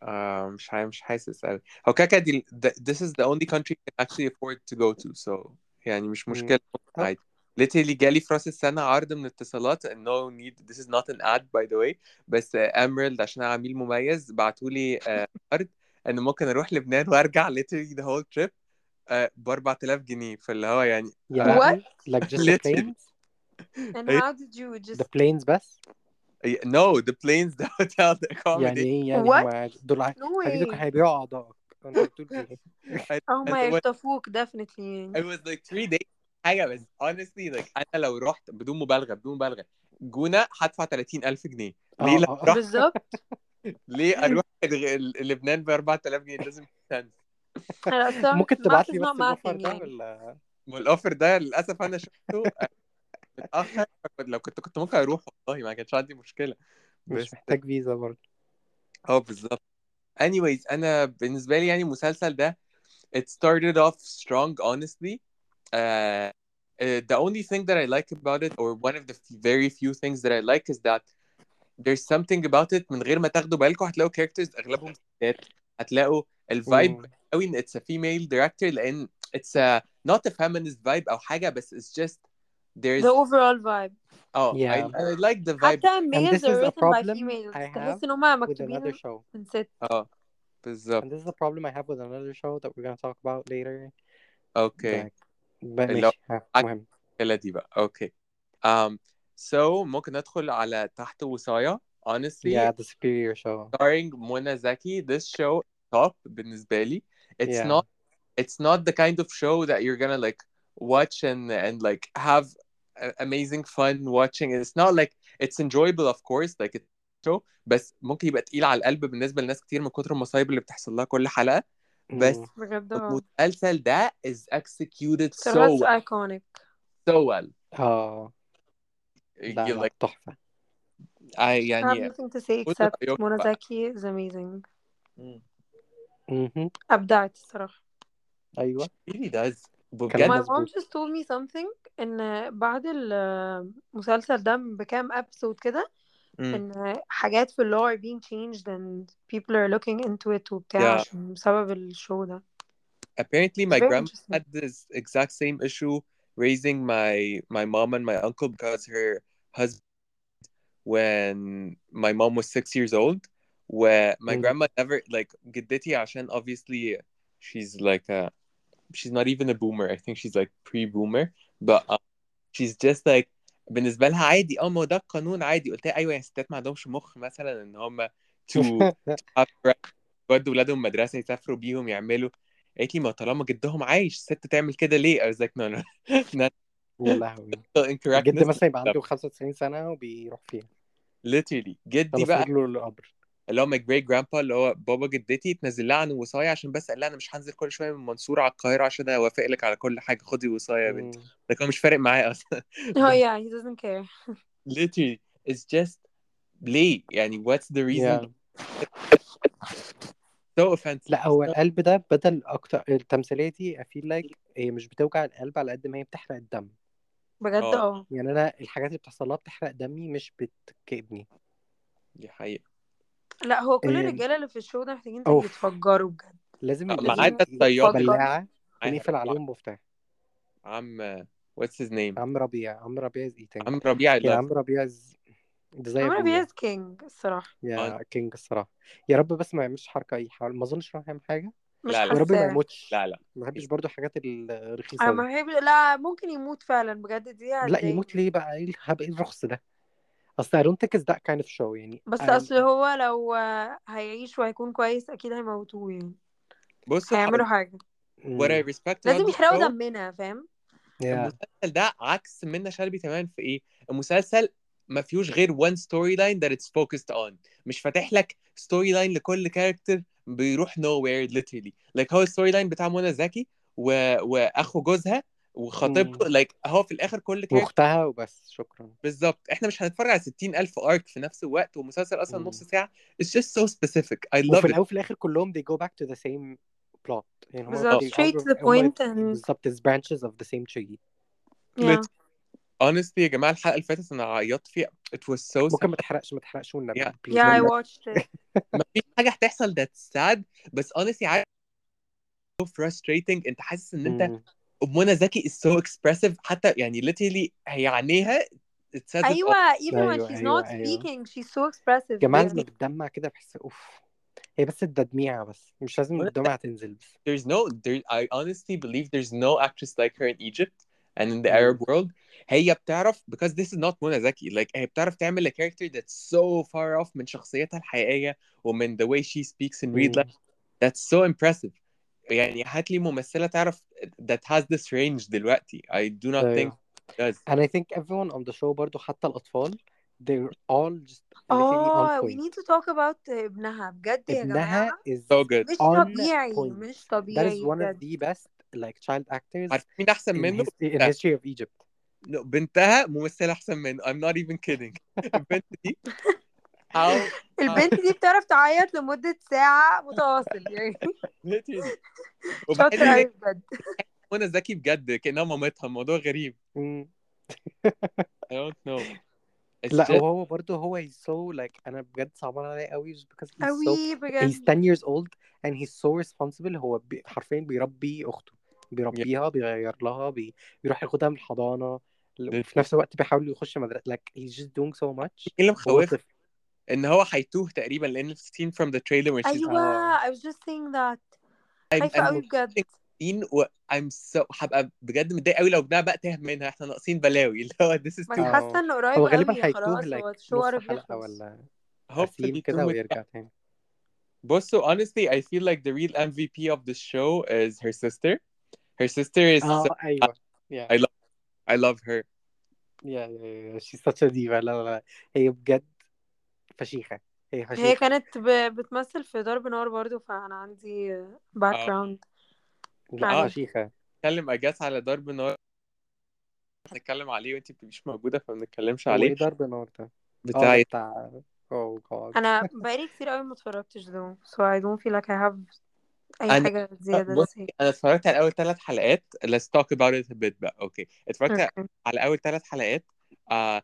آه مش عارف مش حاسس قوي هو كده كده دي this is the only country you can actually afford to go to. So يعني مش. مشكلة. عادي literally جالي في راس السنة عرض من اتصالات. No need. This is not an ad by the way. بس اميرالد عشان عميل مميز بعتولي آه، عرض. إن ممكن أروح لبنان وأرجع literally the whole trip. ب 4000 جنيه فاللي هو يعني آه، لهوي like just the planes and how did you just the planes بس؟ no the planes the hotel the يعني accommodation إيه؟ يعني What? هم دول way. هيبيعوا اعضائك إيه؟ هم هيخطفوك definitely. It was like three days. حاجة بس honestly like أنا لو رحت بدون مبالغة بدون مبالغة جونة هدفع 30000 جنيه. ليه آه، لأ؟ آه. أروح بالظبط. ليه أروح ال- لبنان ب 4000 جنيه؟ لازم لا الصراحة ممكن تبعت لي بس الاوفر ده يعني. ولا؟ ما الأوفر ده للأسف أنا شفته فكنت- لو كنت كنت ممكن أروح والله ما كانش عندي مشكلة. مش محتاج فيزا برضه. آه بالظبط. Anyways أنا بالنسبة لي يعني المسلسل ده it started off strong honestly. uh, uh, the only thing that I like about it or one of the very few things that I like is that there's something about it من غير ما تاخدوا بالكم هتلاقوا characters أغلبهم ستات. هتلاقوا الفايب. قوي ان it's a female director لان it's a not a feminist vibe او حاجه بس it's just there's the overall vibe Oh, Yeah. I, I like the vibe. حتى males this are is a written by problem females I have تحس ان هما with another مكتوبين show. من ست اه بالظبط And this is a problem I have with another show that we're gonna talk about later. اوكي Like, but اللي هو ماشي ها عك- مهم. الأسئلة دي بقى اوكي um so ممكن ندخل على تحت وصايا honestly Yeah, the superior show. starring Mona Zaki this show top بالنسبة لي it's Yeah. not it's not the kind of show that you're gonna like watch and and like have a- amazing fun watching it's not like it's enjoyable of course like it's show بس ممكن يبقى تقيل على القلب بالنسبة لناس كتير من كتر المصايب اللي بتحصل لها كل حلقة بس Mm. بجد اه المسلسل ده is executed so صراحة well, iconic so well اه لا you لا like تحفة. I I have يعني nothing to say قول except رأيك بقى. Monozaki is amazing مم. مهم. أبدعت الصراحة أيوة really does كلام بجد my مظبوط. mom just told me something إن بعد المسلسل ده بكام episode كده مم. إن حاجات في اللور are being changed and people are looking into it وبتاع Yeah. عشان بسبب الشو ده apparently my very grandma interesting. had this exact same issue raising my my mom and my uncle because her husband when my mom was six years old where my grandma never like جدتي عشان obviously she's like a she's not even a boomer. I think she's like pre-boomer. But um, she's just like بالنسبة لها عادي. آه ما هو ده القانون عادي. قلت لها أيوه يا ستات ما عندهمش مخ مثلا إن هم to يودوا ولادهم مدرسة يسافروا بيهم يعملوا. قالت لي ما طالما جدهم عايش ست تعمل كده ليه؟ I was like no no. يا لهوي. incorrectness مثلا يبقى عنده 95 سنة وبيروح فيها. Literally. جدي بقى رجله القبر. اللي هو my great grandpa اللي هو بابا جدتي تنزل لها عن وصاية عشان بس قال لها أنا مش هنزل كل شوية من المنصورة على القاهرة عشان أوافق لك على كل حاجة خدي وصاية يا بنتي. ده كان مش فارق معايا أصلا. Oh yeah he doesn't care. Literally it's just ليه يعني what's the reason? Yeah. so offensive. لا هو القلب ده بدل أكتر التمثيلية دي I feel like هي مش بتوجع القلب على قد ما هي بتحرق الدم. بجد؟ آه. آه. يعني أنا الحاجات اللي بتحصل لها بتحرق دمي مش بتكئبني. دي حقيقة. لا هو كل إيه، الرجالة اللي في الشو ده محتاجين. يتفجروا بجد. لازم آه، لازم ما عدا الطيار يتفجروا. بلاعة ونقفل عليهم مفتاح عم what's his name عم ربيع عم ربيع is eating. عم ربيع يا عم ربيع is ده زي عمرو أبويا. بياز كينج الصراحة. يا كينج الصراحة. يا رب بس ما يعملش حركة أي حاجة ما أظنش انه هيعمل حاجة. مش لا، لا. ويا رب ما يموتش. لا لا. ما بحبش برضو الحاجات الرخيصة أنا ما بحب لا ممكن يموت فعلا بجد. دي لا. يموت ليه بقى؟ إيه إيه الرخص ده؟ أصل I don't think it's that kind of show يعني. بس I- أصل هو لو هيعيش وهيكون كويس أكيد هيموتوه يعني. بص هيعملوا حاجة. what I respect لازم يحرقوا show دمنا فاهم؟ Yeah. المسلسل ده عكس منة شلبي تمام في إيه؟ المسلسل ما فيهوش غير one storyline that it's focused on. مش فاتح لك storyline لكل character بيروح nowhere literally. Like هو ال storyline بتاع منى زكي و... وأخو جوزها وخطيبته like هو في الآخر كل character واختها وبس شكرا. بالظبط. إحنا مش هنتفرج على 60000 arc في نفس الوقت ومسلسل أصلا مم. نص ساعة. It's just so specific. I love وفي it. وفي الآخر كلهم they go back to the same plot. يعني بالظبط. straight to the point and بالظبط it's branches of the same tree. Yeah. honestly يا جماعة الحلقة اللي فاتت أنا عيطت فيها. It was so ممكن ما تحرقش ما تحرقش والنبي Yeah. please. yeah I watched it. ما فيش حاجة هتحصل that's sad بس honestly عارف so frustrating. أنت حاسس إن أنت مم. منى زكي is so expressive حتى يعني literally هي عينيها it says it all. ايوه even when أيوة، she's أيوة، not أيوة. speaking she's so expressive جماعة يعني. لما بتدمع كده بحس اوف هي بس التدميعة بس مش لازم ولا- الدمعة تنزل بس there's no there I honestly believe there's no actress like her in Egypt and in the Mm. Arab world هي بتعرف because this is not منى زكي like هي بتعرف تعمل a character that's so far off من شخصيتها الحقيقية ومن the way she speaks in real مم. life that's so impressive يعني هات لي ممثلة تعرف that has this range دلوقتي I do not think does and I think everyone on the show برضو حتى الأطفال they're all just آه on we need to talk about ابنها بجد يا ابنها جماعة is so good مش طبيعي point. مش that طبيعي is one of the best like child actors عارف مين أحسن in, منه؟ history, in history of Egypt No, بنتها ممثلة أحسن منه I'm not even kidding البنت دي البنت دي بتعرف تعيط لمدة ساعة متواصل يعني. أوي هي بجد. منى زكي بجد كأنها مامتها الموضوع غريب. I don't know. لا just وهو برضو هو he's so like أنا بجد صعبان عليه قوي just because he's so أوي he's بجد. 10 years old and he's so responsible. هو بي حرفيا بيربي أخته بيربيها بيغير لها بي... بيروح ياخدها من الحضانة وفي نفس الوقت بيحاول يخش مدرسة like he's just doing so much. إيه اللي طفل. إن هو هيتوه تقريبا لأن seen from the trailer when she's أيوه I was just saying that. I'm, خايفة I'm قوي بجد. seen و I'm so هبقى بجد متضايق قوي لو ابنها بقى تاه منها. إحنا ناقصين بلاوي. اللي هو this is ما too أنا آه. حاسة إنه قريب هو غالبا قوي هيتوه خلاص هو like الشو نص قرب حلقة يخلص ولا hopefully أسيم كده too ويرجع تاني. بصوا honestly I feel like the real MVP of the show is her sister. Her sister is آه أيوه. Yeah. I love I love her. Yeah yeah, yeah. she's such a diva. لا لا لا. هي بجد فشيخة هي هي فشيخة. كانت ب... بتمثل في ضرب نار برضو فأنا عندي باك آه. جراوند لا عليها. فشيخة. نتكلم اجاس على ضرب نار. نتكلم عليه وانت بتبقيش موجودة فما بنتكلمش هو عليه. إيه ضرب نار ده؟ آه بتاع ده بتاع أوه جاد أنا بقالي كتير قوي ما اتفرجتش though so I don't feel like I have أي أنا- حاجة زيادة بص أنا اتفرجت على أول ثلاث حلقات. Let's talk about it a bit بقى. أوكي اتفرجت أوكي على أول ثلاث حلقات. آه آه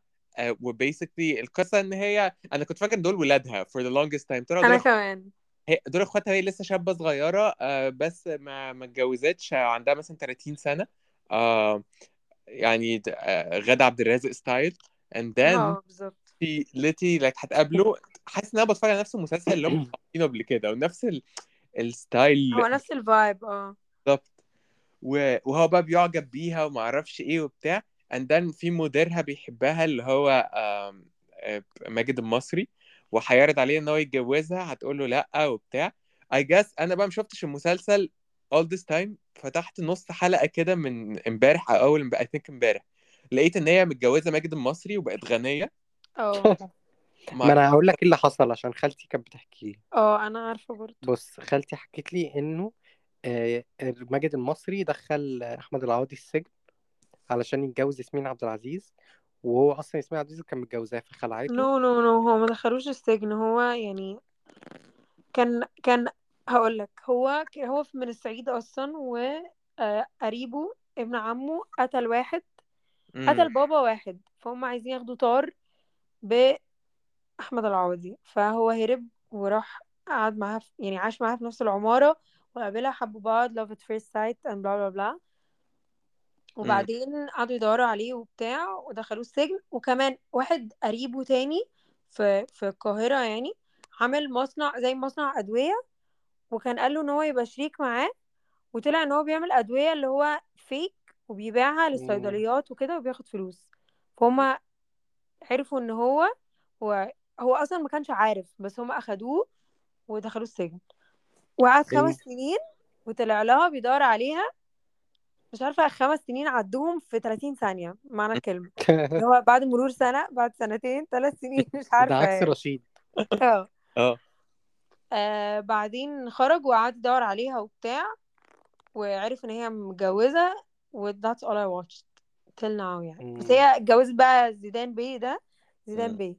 و basically القصة إن هي أنا كنت فاكر دول ولادها for the longest time. طلعوا أنا دول كمان. هي دول أخواتها هي لسه شابة صغيرة آه بس ما ما اتجوزتش آه، عندها مثلا 30 سنة. آه يعني آه غادة عبد الرازق style and then آه بالظبط. في ليتي like هتقابله. حاسس إن أنا بتفرج على نفس المسلسل اللي هم عاملينه قبل كده ونفس ال- ال style هو نفس ال vibe آه. بالظبط. وهو بقى بيعجب بيها وما أعرفش إيه وبتاع. And then في مديرها بيحبها اللي هو آه، ماجد المصري وهيعرض عليه إن هو يتجوزها هتقول له لأ وبتاع. I guess أنا بقى ما شفتش المسلسل all this time فتحت نص حلقة كده من امبارح أو أول I think امبارح. لقيت إن هي متجوزة ماجد المصري وبقت غنية. آه ما أنا هقول لك إيه اللي حصل عشان خالتي كانت بتحكي لي. آه أنا عارفة برضو بص خالتي حكت لي إنه آه، ماجد المصري دخل أحمد العوضي السجن. علشان يتجوز ياسمين عبد العزيز وهو أصلا ياسمين عبد العزيز كان متجوزاه فخلعته no no no هو ما دخلوش السجن هو يعني كان كان هقول لك هو ك- هو من الصعيد أصلا وقريبه ابن عمه قتل واحد مم. قتل بابا واحد فهم عايزين ياخدوا طار بأحمد العوضي. فهو هرب وراح قعد معاها في يعني عاش معاها في نفس العمارة وقابلها حبوا بعض love at first sight and blah blah blah. وبعدين قعدوا يدوروا عليه وبتاع ودخلوه السجن. وكمان واحد قريبه تاني في في القاهرة يعني عمل مصنع زي مصنع أدوية وكان قال له إن هو يبقى شريك معاه. وطلع إن هو بيعمل أدوية اللي هو فيك وبيبيعها للصيدليات وكده وبياخد فلوس. فهم عرفوا إن هو هو هو أصلا ما كانش عارف بس هم أخدوه ودخلوه السجن. وقعد خمس سنين وطلع لها بيدور عليها. مش عارفة خمس سنين عدوهم في 30 ثانية معنى الكلمة. اللي هو بعد مرور سنة بعد سنتين ثلاث سنين مش ده عارفة عكس يعني. رشيد. آه. آه. آه، بعدين خرج وقعد يدور عليها وبتاع وعرف إن هي متجوزة و that's all I watched till now يعني. بس. هي اتجوزت بقى زيدان بيه ده زيدان. بيه.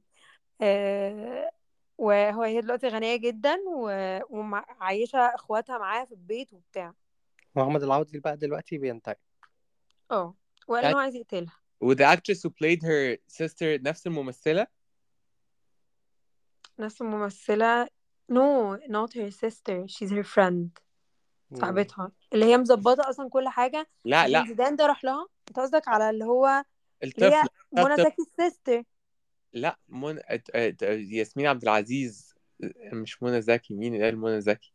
آه وهو هي دلوقتي غنية جدا و- ومعيشة إخواتها معاها في البيت وبتاع. محمد العوضي بقى دلوقتي بينتهي آه وقال إن هو عايز يقتلها. و the actress who played her sister نفس الممثلة؟ نفس الممثلة. No not her sister. She's her friend. صاحبتها. اللي هي مظبطة أصلا كل حاجة. لا لا. زيدان ده راح لها. أنت قصدك على اللي هو اللي هي الطفل. منى. زكي ال sister لا من... ات- ات- ياسمين عبد العزيز. مش منى زكي. مين اللي قال منى زكي؟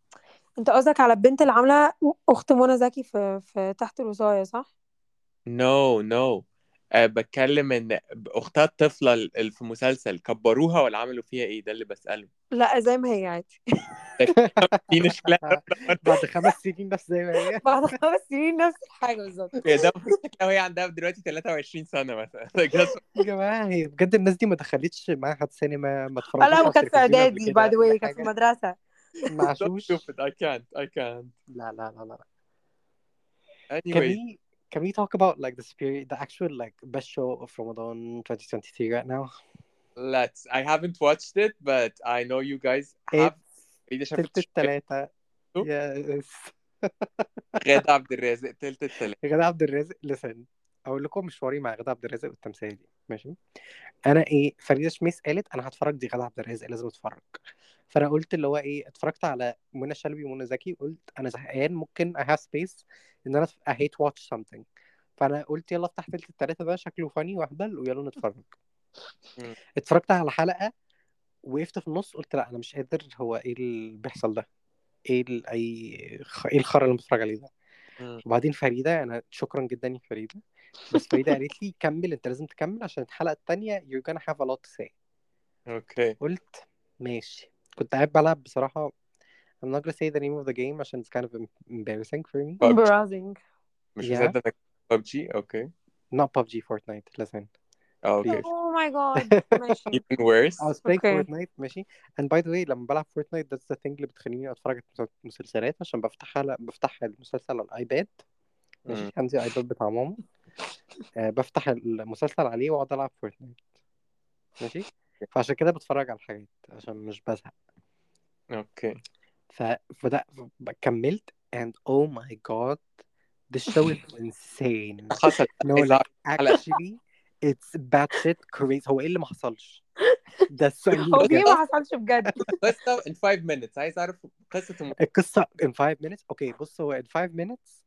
انت قصدك على البنت اللي عاملة أخت منى زكي في في تحت الوصاية صح؟ no no, no no. أه بتكلم إن أختها الطفلة اللي في مسلسل كبروها ولا عملوا فيها إيه؟ ده اللي بسأله. لا زي ما هي عادي. في مشكله بعد خمس سنين بس زي ما هي. بعد خمس سنين نفس الحاجة بالظبط. هي ده شكلها وهي عندها دلوقتي 23 سنة مثلا. يا جماعة هي بجد الناس دي ما دخلتش معهد سينما ما اتفرجتش لا وكانت في إعدادي كده by the way كانت في ما that's عاشوش stupid I can't I can't لا لا لا لا Can anyway we can we talk about like the spirit the actual like best show of Ramadan 2023 right now? let's I haven't watched it but I know you guys have It's فريدة شافت تلت التلاتة شو؟ يس غادة عبد الرازق تلت التلاتة غادة عبد الرازق listen أقول لكم مشواري مع غادة عبد الرازق والتمثيلية ماشي؟ أنا إيه فريدة شميس قالت أنا هتفرج دي غادة عبد الرازق لازم أتفرج. فأنا قلت اللي هو إيه اتفرجت على منى شلبي ومنى زكي قلت أنا زهقان ممكن I have space إن أنا hate watch something. فأنا قلت يلا أفتح تلت التلاتة ده شكله فاني وأهبل ويلا نتفرج. اتفرجت على حلقة وقفت في النص قلت لأ أنا مش قادر هو إيه اللي بيحصل ده؟ إيه ال... أي. إيه الخرا اللي بتفرج عليه ده. وبعدين فريدة أنا شكرا جدا يا فريدة. بس فريدة قالت لي كمل انت لازم تكمل عشان الحلقة التانية you're gonna have a lot to say. أوكي. قلت ماشي. كنت قاعد بلعب بصراحة I'm not gonna say the name of the game عشان it's kind of embarrassing for me. PUBG. embarrassing. مش Yeah. مصدق إنك PUBG okay. Not PUBG Fortnite لازم آه okay. Oh my god. ماشي. Even worse. I was playing Okay. Fortnite ماشي. And by the way لما بلعب Fortnite that's the thing اللي بتخليني أتفرج على مسلسلات عشان بفتحها بفتح المسلسل على ال iPad. ماشي. عندي iPad بتاع ماما. آه بفتح المسلسل عليه واقعد ألعب Fortnite. ماشي؟ فعشان كده بتفرج على الحاجات عشان مش بزهق. Okay. ف فده كملت and oh my god this show is insane. حصل. No عايز like actually it's batshit crazy. هو إيه اللي ما حصلش ده السؤال هو بجد. ما حصلش بجد؟ قصة in 5 minutes. عايز أعرف قصة. القصة in 5 minutes. Okay بص هو in 5 minutes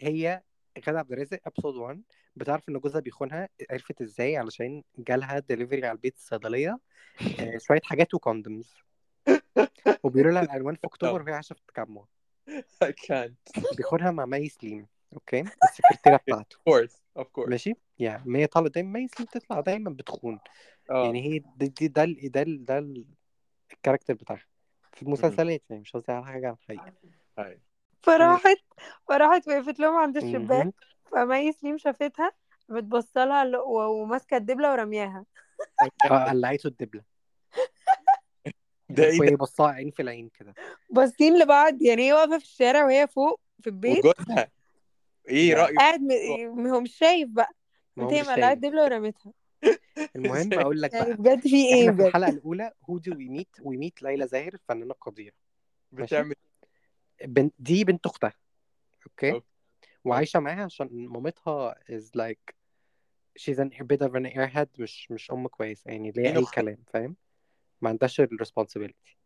هي غادة عبد الرازق episode 1 بتعرف إن جوزها بيخونها عرفت إزاي؟ علشان جالها دليفري على البيت الصيدلية. آه، شوية حاجات و condoms وبيقولوا لها العنوان في أكتوبر وهي عايشة في التجمع I can't. بيخونها مع مي سليم okay السكرتيرة بتاعته. of course of course. ماشي؟ يعني ما هي طالعة دايما مي سليم تطلع دايما بتخون. آه. يعني هي دي, دي ده ده ده ال- ال character بتاعها. في المسلسلات يعني مش قصدي على حاجة عن الحقيقة. Hi. فراحت فراحت وقفت لهم عند الشباك. فمي سليم شافتها بتبص لها وماسكة الدبلة ورمياها. آه قلعته الدبلة. ده إيه ده؟ وهي بصاها عين في العين كده. باصين لبعض يعني هي واقفة في الشارع وهي فوق في البيت. وجوزها؟ إيه رأيك؟ قاعد م... هو مش شايف بقى. ما هو انت هي مش مقلعه شايف. الدبلة ورمتها المهم أقول لك يعني بقى. بجد في إيه إحنا في بجد؟ الحلقة الأولى هو دو وي ميت وي ميت ليلى زاهر الفنانه القديره بتعمل بنت دي بنت أختها. Okay. وعايشة معاها عشان مامتها is like she's an a bit of an airhead مش مش أم كويسه يعني اللي هي مين أي؟ كلام فاهم؟ ما عندهاش ال responsibility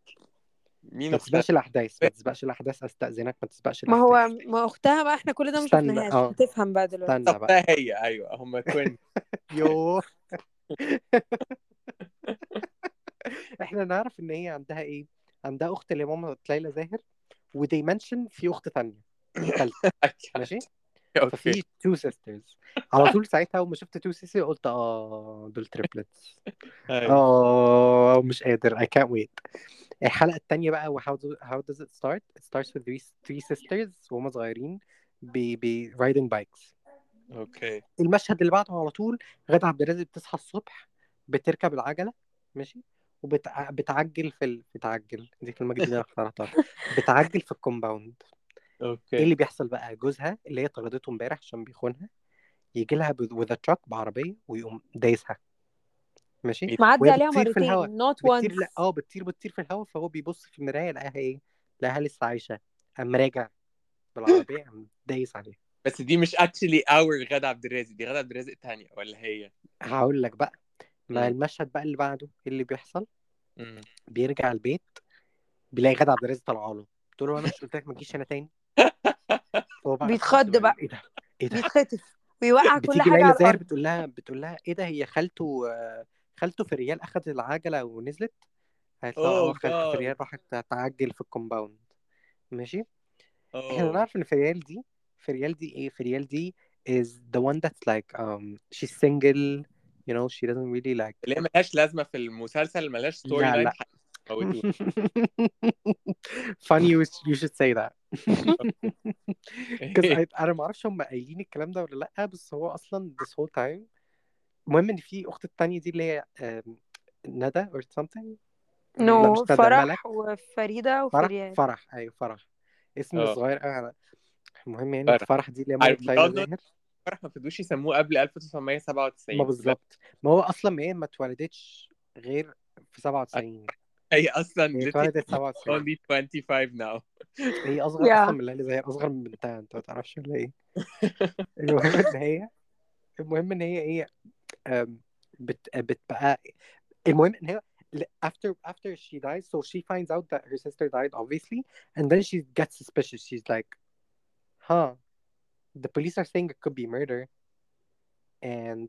مين ما تسبقش الأحداث ما تسبقش الأحداث أستأذنك ما تسبقش ما هو ما أختها بقى إحنا كل ده ما شفناهاش. آه. هتفهم بقى دلوقتي. استنى بقى. اختها هي أيوه هم twin يوه إحنا نعرف إن هي عندها إيه؟ عندها أخت لماما ليلى زاهر. و they mention في أخت ثالثه ماشي؟ ففي two sisters على طول ساعتها اول ما شفت two sisters قلت آه دول triplets هاي. آه مش قادر I can't wait. الحلقة التانية بقى و how, do, how does it start it starts with three, three sisters وهم صغيرين ب ب riding bikes. Okay. المشهد اللي بعده على طول غادة عبد الرازق بتصحى الصبح بتركب العجلة ماشي؟ وبتعجل في ال... بتعجل. دي كلمة جديدة أنا اخترعتها بتعجل في ال compound. إيه okay اللي بيحصل بقى؟ جوزها اللي هي طردته امبارح عشان بيخونها يجي لها with truck بعربية ويقوم دايسها. ماشي؟ معدي عليها بتطير في الهواء مرتين بتطير once. لا آه بتطير بتطير في الهواء فهو بيبص في المراية لقاها إيه؟ لقاها لسه عايشة. قام راجع بالعربية قام دايس عليها. بس دي مش actually our غادة عبد الرازق دي غادة عبد الرازق تانية ولا هي؟ هقول لك بقى. ما. المشهد بقى اللي بعده إيه اللي بيحصل. بيرجع البيت بيلاقي غادة عبد الرازق طالعة له. تقول له أنا مش قلت لك ما تجيش هنا تاني؟ فهو بقى بيتخض بقى. إيه ده؟ إيه ده؟ بيتخطف ويوقع كل بتيجي حاجة ليلى على زاهر الأرض. بتقول لها بتقول لها إيه ده؟ هي خالته آه، خالته في ريال اخذت العجلة ونزلت؟ قالت لها آه خالته في God. ريال راحت تعجل في الكومباوند. ماشي؟ إحنا. نعرف إن في ريال دي فريال دي إيه؟ فريال دي is the one that's like um she's single you know she doesn't really like اللي هي ملهاش لازمة في المسلسل ملهاش ستوري لا، لاين funny you, you should say that. Because I, أنا ما أعرفش هم قايلين الكلام ده ولا لأ بس هو أصلا this whole time. المهم إن في أخت التانية دي اللي هي ندى or something نو ملك فرح وفريدة فرح؟ وفريال. فرح أيوه فرح. اسم آه. صغير قوي على المهم يعني فرح. فرح دي اللي هي فرح ما فضوش يسموه قبل 1997 ما بالظبط. ما هو أصلا ما هي ما اتولدتش غير في 97 هي أصلا هي اتولدت 97 only 25 now. هي أصغر Yeah. أصلا من ليلى زاهر أصغر من بنتها أنت ما تعرفش ولا إيه. المهم إن هي المهم إن هي إيه بت بتبقى المهم إن هي after after she dies so she finds out that her sister died obviously and then she gets suspicious. She's like huh. The police are saying it could be murder. And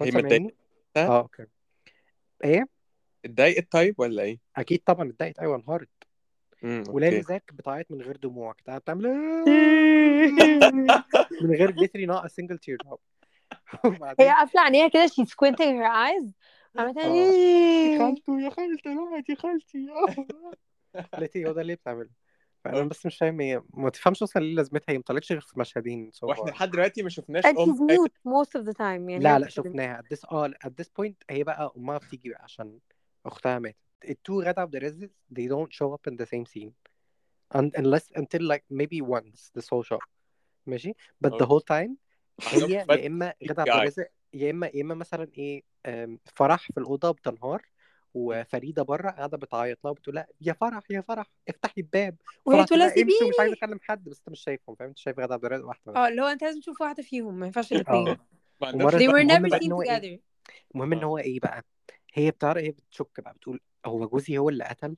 هي متضايقة؟ آه أوكي إيه؟ اتضايقت طيب ولا إيه؟ أكيد طبعا اتضايقت. أيوه انهارت. أوكي. ذاك بتعيط من غير دموع. قاعدة بتعمل من غير literally not a single teardrop هي قافلة عينيها كده she's squinting her eyes. عملت يا خالته يا خالته يا خالتي إيه هو ده اللي بتعمله. فأنا بس مش فاهم هي ما تفهمش أصلا ليه لازمتها هي ما طلعتش غير في مشهدين so وإحنا. لحد دلوقتي ما شفناش and أم she's mute most of the time يعني لا لا. شفناها at this آه at this point هي بقى أمها بتيجي بقى عشان أختها ماتت التو غدا عبد الرزق they don't show up in the same scene Un- unless until like maybe once this whole show ماشي but the Okay. whole time هي يا إما غدا عبد. الرزق يا إما يا إما مثلا إيه فرح في الأوضة بتنهار وفريده بره قاعدة بتعيط لها بتقول لها يا فرح يا فرح افتحي الباب. وهي تقول لها امشي ومش عايزة سيبيني. أكلم حد بس أنت مش شايفهم فاهم؟ أنت شايف غدا عبد الرزق واحدة آه اللي هو أنت لازم تشوف واحدة فيهم ما ينفعش آه. الاثنين they were never seen إيه؟ together. المهم إن آه. هو إيه بقى؟ هي بتعرف هي بتشك بقى بتقول هو جوزي هو اللي قتل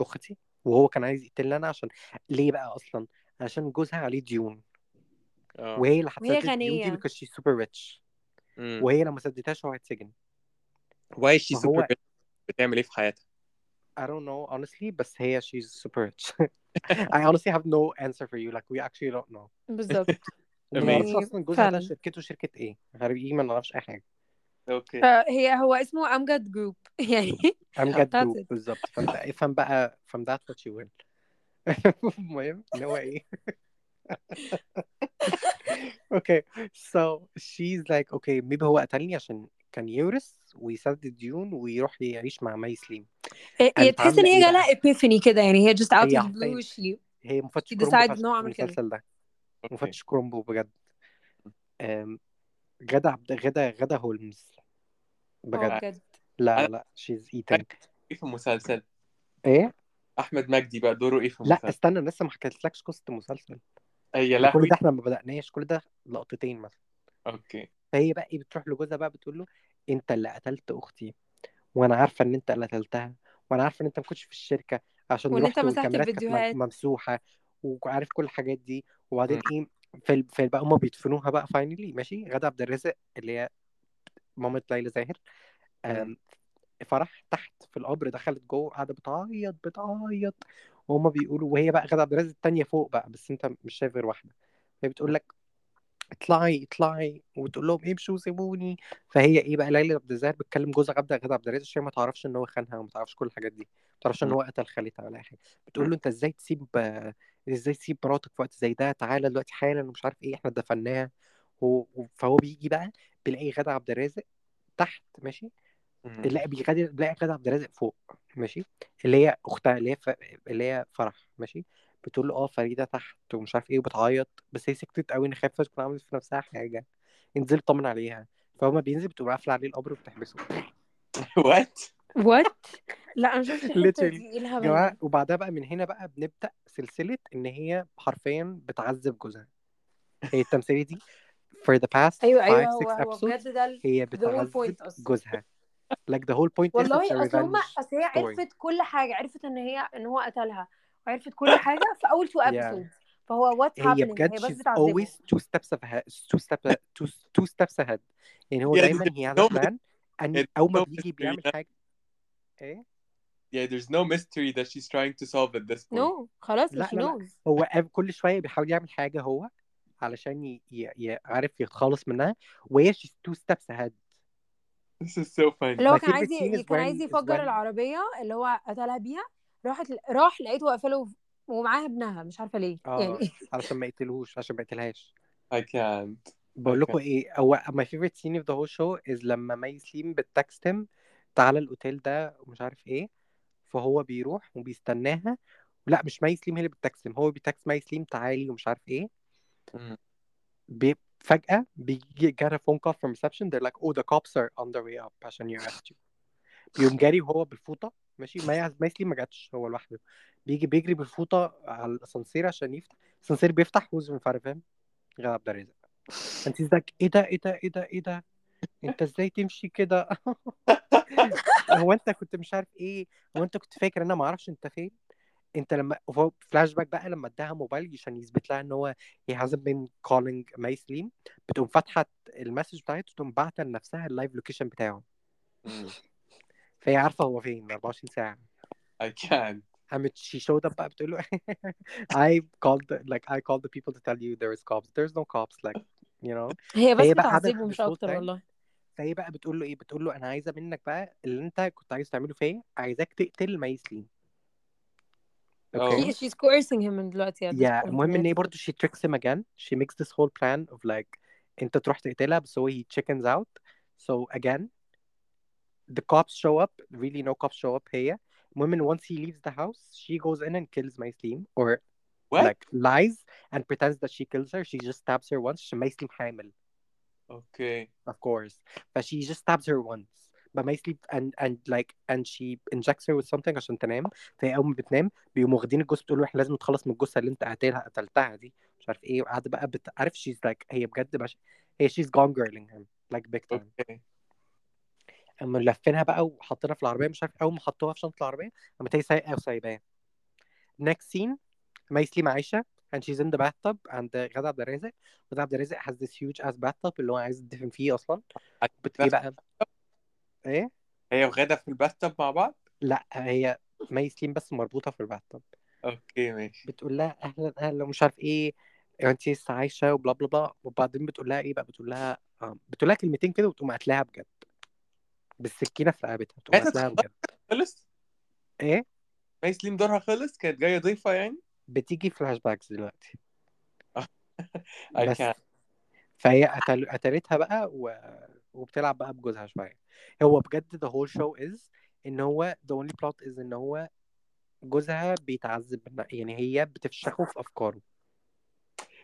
أختي وهو كان عايز يقتلني أنا عشان ليه بقى أصلا؟ عشان جوزها عليه ديون. آه. وهي اللي هتسدد الديون دي because she's super rich. وهي لو ما سددتهاش هو هيتسجن. Why she super فهو بتعمل إيه في حياتها؟ I don't know honestly بس هي she's super rich. I honestly have no answer for you. Like we actually don't know. بالظبط. وما نعرفش يعني أصلا جوزها ده فعلا شركته شركة إيه؟ غريب ما نعرفش أي حاجة. okay. آه، هي هو اسمه امجد group يعني امجد that's جروب it. بالظبط. فانت افهم بقى from that what you will. المهم إن هو إيه؟ okay so she's like okay maybe هو قتلني عشان كان يورث ويسدد ديون ويروح يعيش مع مي سليم. هي قامت تحس إن هي إيه جالها epiphany كده يعني هي the حرفيا blue she هي مفتش كرومبو في المسلسل ده. مفتش كرومبو بجد. غدا عبد غدا غدا هولمز. آه بجد. بجد لا لا she's eating. إيه في المسلسل؟ إيه؟ أحمد مجدي بقى دوره إيه في لا المسلسل؟ استنى أنا لسه ما حكيتلكش قصة المسلسل. يا ده كل ده إحنا ما بدأناش كل ده لقطتين مثلا. أوكي. فهي بقى إيه بتروح لجوزها بقى بتقول له أنت اللي قتلت أختي وأنا عارفة إن أنت اللي قتلتها وأنا عارفة إن أنت ما كنتش في الشركة عشان وإن أنت رحت مسحت والكاميرات كانت مم- الفيديوهات. ممسوحة وعارف كل الحاجات دي. وبعدين. إيه في بقى هما بيدفنوها بقى فاينلي ماشي؟ غادة عبد الرازق اللي هي مامة ليلى زاهر فرح تحت في القبر دخلت جوه قاعدة بتعيط بتعيط. وهما بيقولوا وهي بقى غادة عبد الرازق التانية فوق بقى بس أنت مش شايف غير واحدة. هي بتقول لك اطلعي اطلعي وتقول لهم امشوا وسيبوني. فهي إيه بقى ليلى عبد الزاهر بتكلم جوزها غدا غدا عبد الرازق عشان ما تعرفش إن هو خانها وما تعرفش كل الحاجات دي ما تعرفش إن. هو قتل خالتها ولا اي حاجة بتقول له أنت إزاي تسيب إزاي تسيب مراتك في وقت زي ده؟ تعالى دلوقتي حالا ومش عارف إيه إحنا دفناها. و... فهو بيجي بقى بيلاقي غدا عبد الرازق تحت ماشي. لا بيغادر بيلاقي غدا عبد الرازق فوق ماشي؟ اللي هي أختها اللي هي ف... اللي هي فرح ماشي؟ بتقول له آه فريدة تحت ومش عارف إيه وبتعيط. بس هي سكتت قوي ان خايفة تكون عملت في نفسها حاجة. انزل طمن عليها. فهو بينزل بتقوم قافلة عليه القبر وبتحبسه. What? What لا أنا شفت الحتة literally. دي إيه الهبل جماعة ده؟ وبعدها بقى من هنا بقى بنبدأ سلسلة إن هي حرفيا بتعذب جوزها. هي التمثيلية دي for the past أيوه أيوه 5 هو 6 هو episodes بجد ده هي بتعذب جوزها. Like the whole point والله أصل هما revenge أصل هي عرفت كل حاجة عرفت إن هي إن هو قتلها. عرفت كل حاجة في أول two episodes فهو what happening هي بجد هي بس بتعذبه always two steps two step ahead يعني هو دايما هي has plan أول ما بيجي بيعمل حاجة إيه Yeah, there's no mystery that she's trying to solve at this point. No, خلاص, لا, she لا, knows. هو كل شوية بيحاول يعمل حاجة هو علشان عارف يتخلص منها وهي she's two steps ahead. This is so funny. اللي هو كان عايز كان عايز يفجر العربية اللي هو قتلها بيها راحت راح لقيته قافله ومعاها ابنها مش عارفة ليه آه يعني. علشان ما يقتلهوش عشان ما يقتلهاش. I can't. بقول لكم إيه هو my favorite scene of the whole show is لما مي سليم بت text him تعالى الأوتيل ده ومش عارف إيه فهو بيروح وبيستناها. لا مش مي سليم هي اللي بت text him هو بي text مي سليم تعالي ومش عارف إيه. بي... فجأة بيجي get a phone call from reception they're like oh the cops are on their way up عشان arrest you بيقوم جاري وهو بالفوطة. ماشي مي مي سليم ما جاتش هو لوحده. بيجي بيجري بالفوطة على الأسانسير عشان يفتح الأسانسير بيفتح in front of him غادة عبد الرازق أنت إيه ده إيه ده إيه ده إيه ده؟ أنت إزاي تمشي كده؟ هو أنت كنت مش عارف إيه؟ هو أنت كنت فاكر أنا ما أعرفش أنت فين أنت لما هو فلاش باك بقى لما اداها موبايل عشان يثبت لها إن هو he hasn't been calling مي سليم بتقوم فاتحة ال message بتاعته تقوم باعتة لنفسها ال live location بتاعه. فهي عارفه هو فين 24 ساعه I can't قامت she showed up بقى بتقول له I called the, like I called the people to tell you there is cops there's no cops like you know هي بس هي بقى قعدت بتعذبه مش this whole اكتر time. والله فهي بقى بتقول له ايه بتقول له انا عايزه منك بقى اللي انت كنت عايز تعمله فيا عايزاك تقتل ماي سليم Oh. اوكي She- she's coercing him من دلوقتي at this يا point المهم ان هي already. برضه she tricks him again she makes this whole plan of like انت تروح تقتلها بس هو he chickens out so again the cops show up really no cops show up هي المهم ان once he leaves the house she goes in and kills Maislim or What? like lies and pretends that she kills her she just stabs her once عشان Maislim حامل Okay. of course but she just stabs her once but Maislim and and like and she injects her with something عشان تنام فهي اول ما بتنام بيقوموا واخدين الجثه بتقول احنا لازم نتخلص من الجثه اللي انت قتلها قتلتها دي مش عارف ايه وقاعده بقى بت... عارف she's like هي بجد بش... هي she's gone girling him like big time Okay. اما لفينها بقى وحاطينها في العربية مش عارف أول ما حطوها في شنطة العربية قامت هي سايقة وسايباه next scene ميسليم عايشة and she's in the bathtub and غادة عبد الرازق. غادة عبد الرازق has this huge ass bathtub اللي هو عايز يدفن فيه أصلا. بت إيه بقى؟ إيه؟ هي وغادة في الباتhtub مع بعض؟ لا هي ميسليم بس مربوطة في الباتhtub. أوكي ماشي. بتقول لها أهلا أهلا ومش عارف إيه. انت لسه عايشة وبلا بلا بلا. وبعدين بتقول لها إيه بقى؟ بتقول لها آه، بتقول لها كلمتين كده وتقوم قاتلاها بجد. بالسكينة في رقبتها تقوم كانت قاتلاها بجد. خلص؟ إيه؟ مي سليم دورها خلص؟ كانت جاية ضيفة يعني؟ بتيجي flashbacks دلوقتي. I بس. can't. فهي قتل... قتلتها بقى و... وبتلعب بقى بجوزها شوية. هو بجد the whole show is إن هو the only plot is إن هو جوزها بيتعذب يعني هي بتفشخه في أفكاره.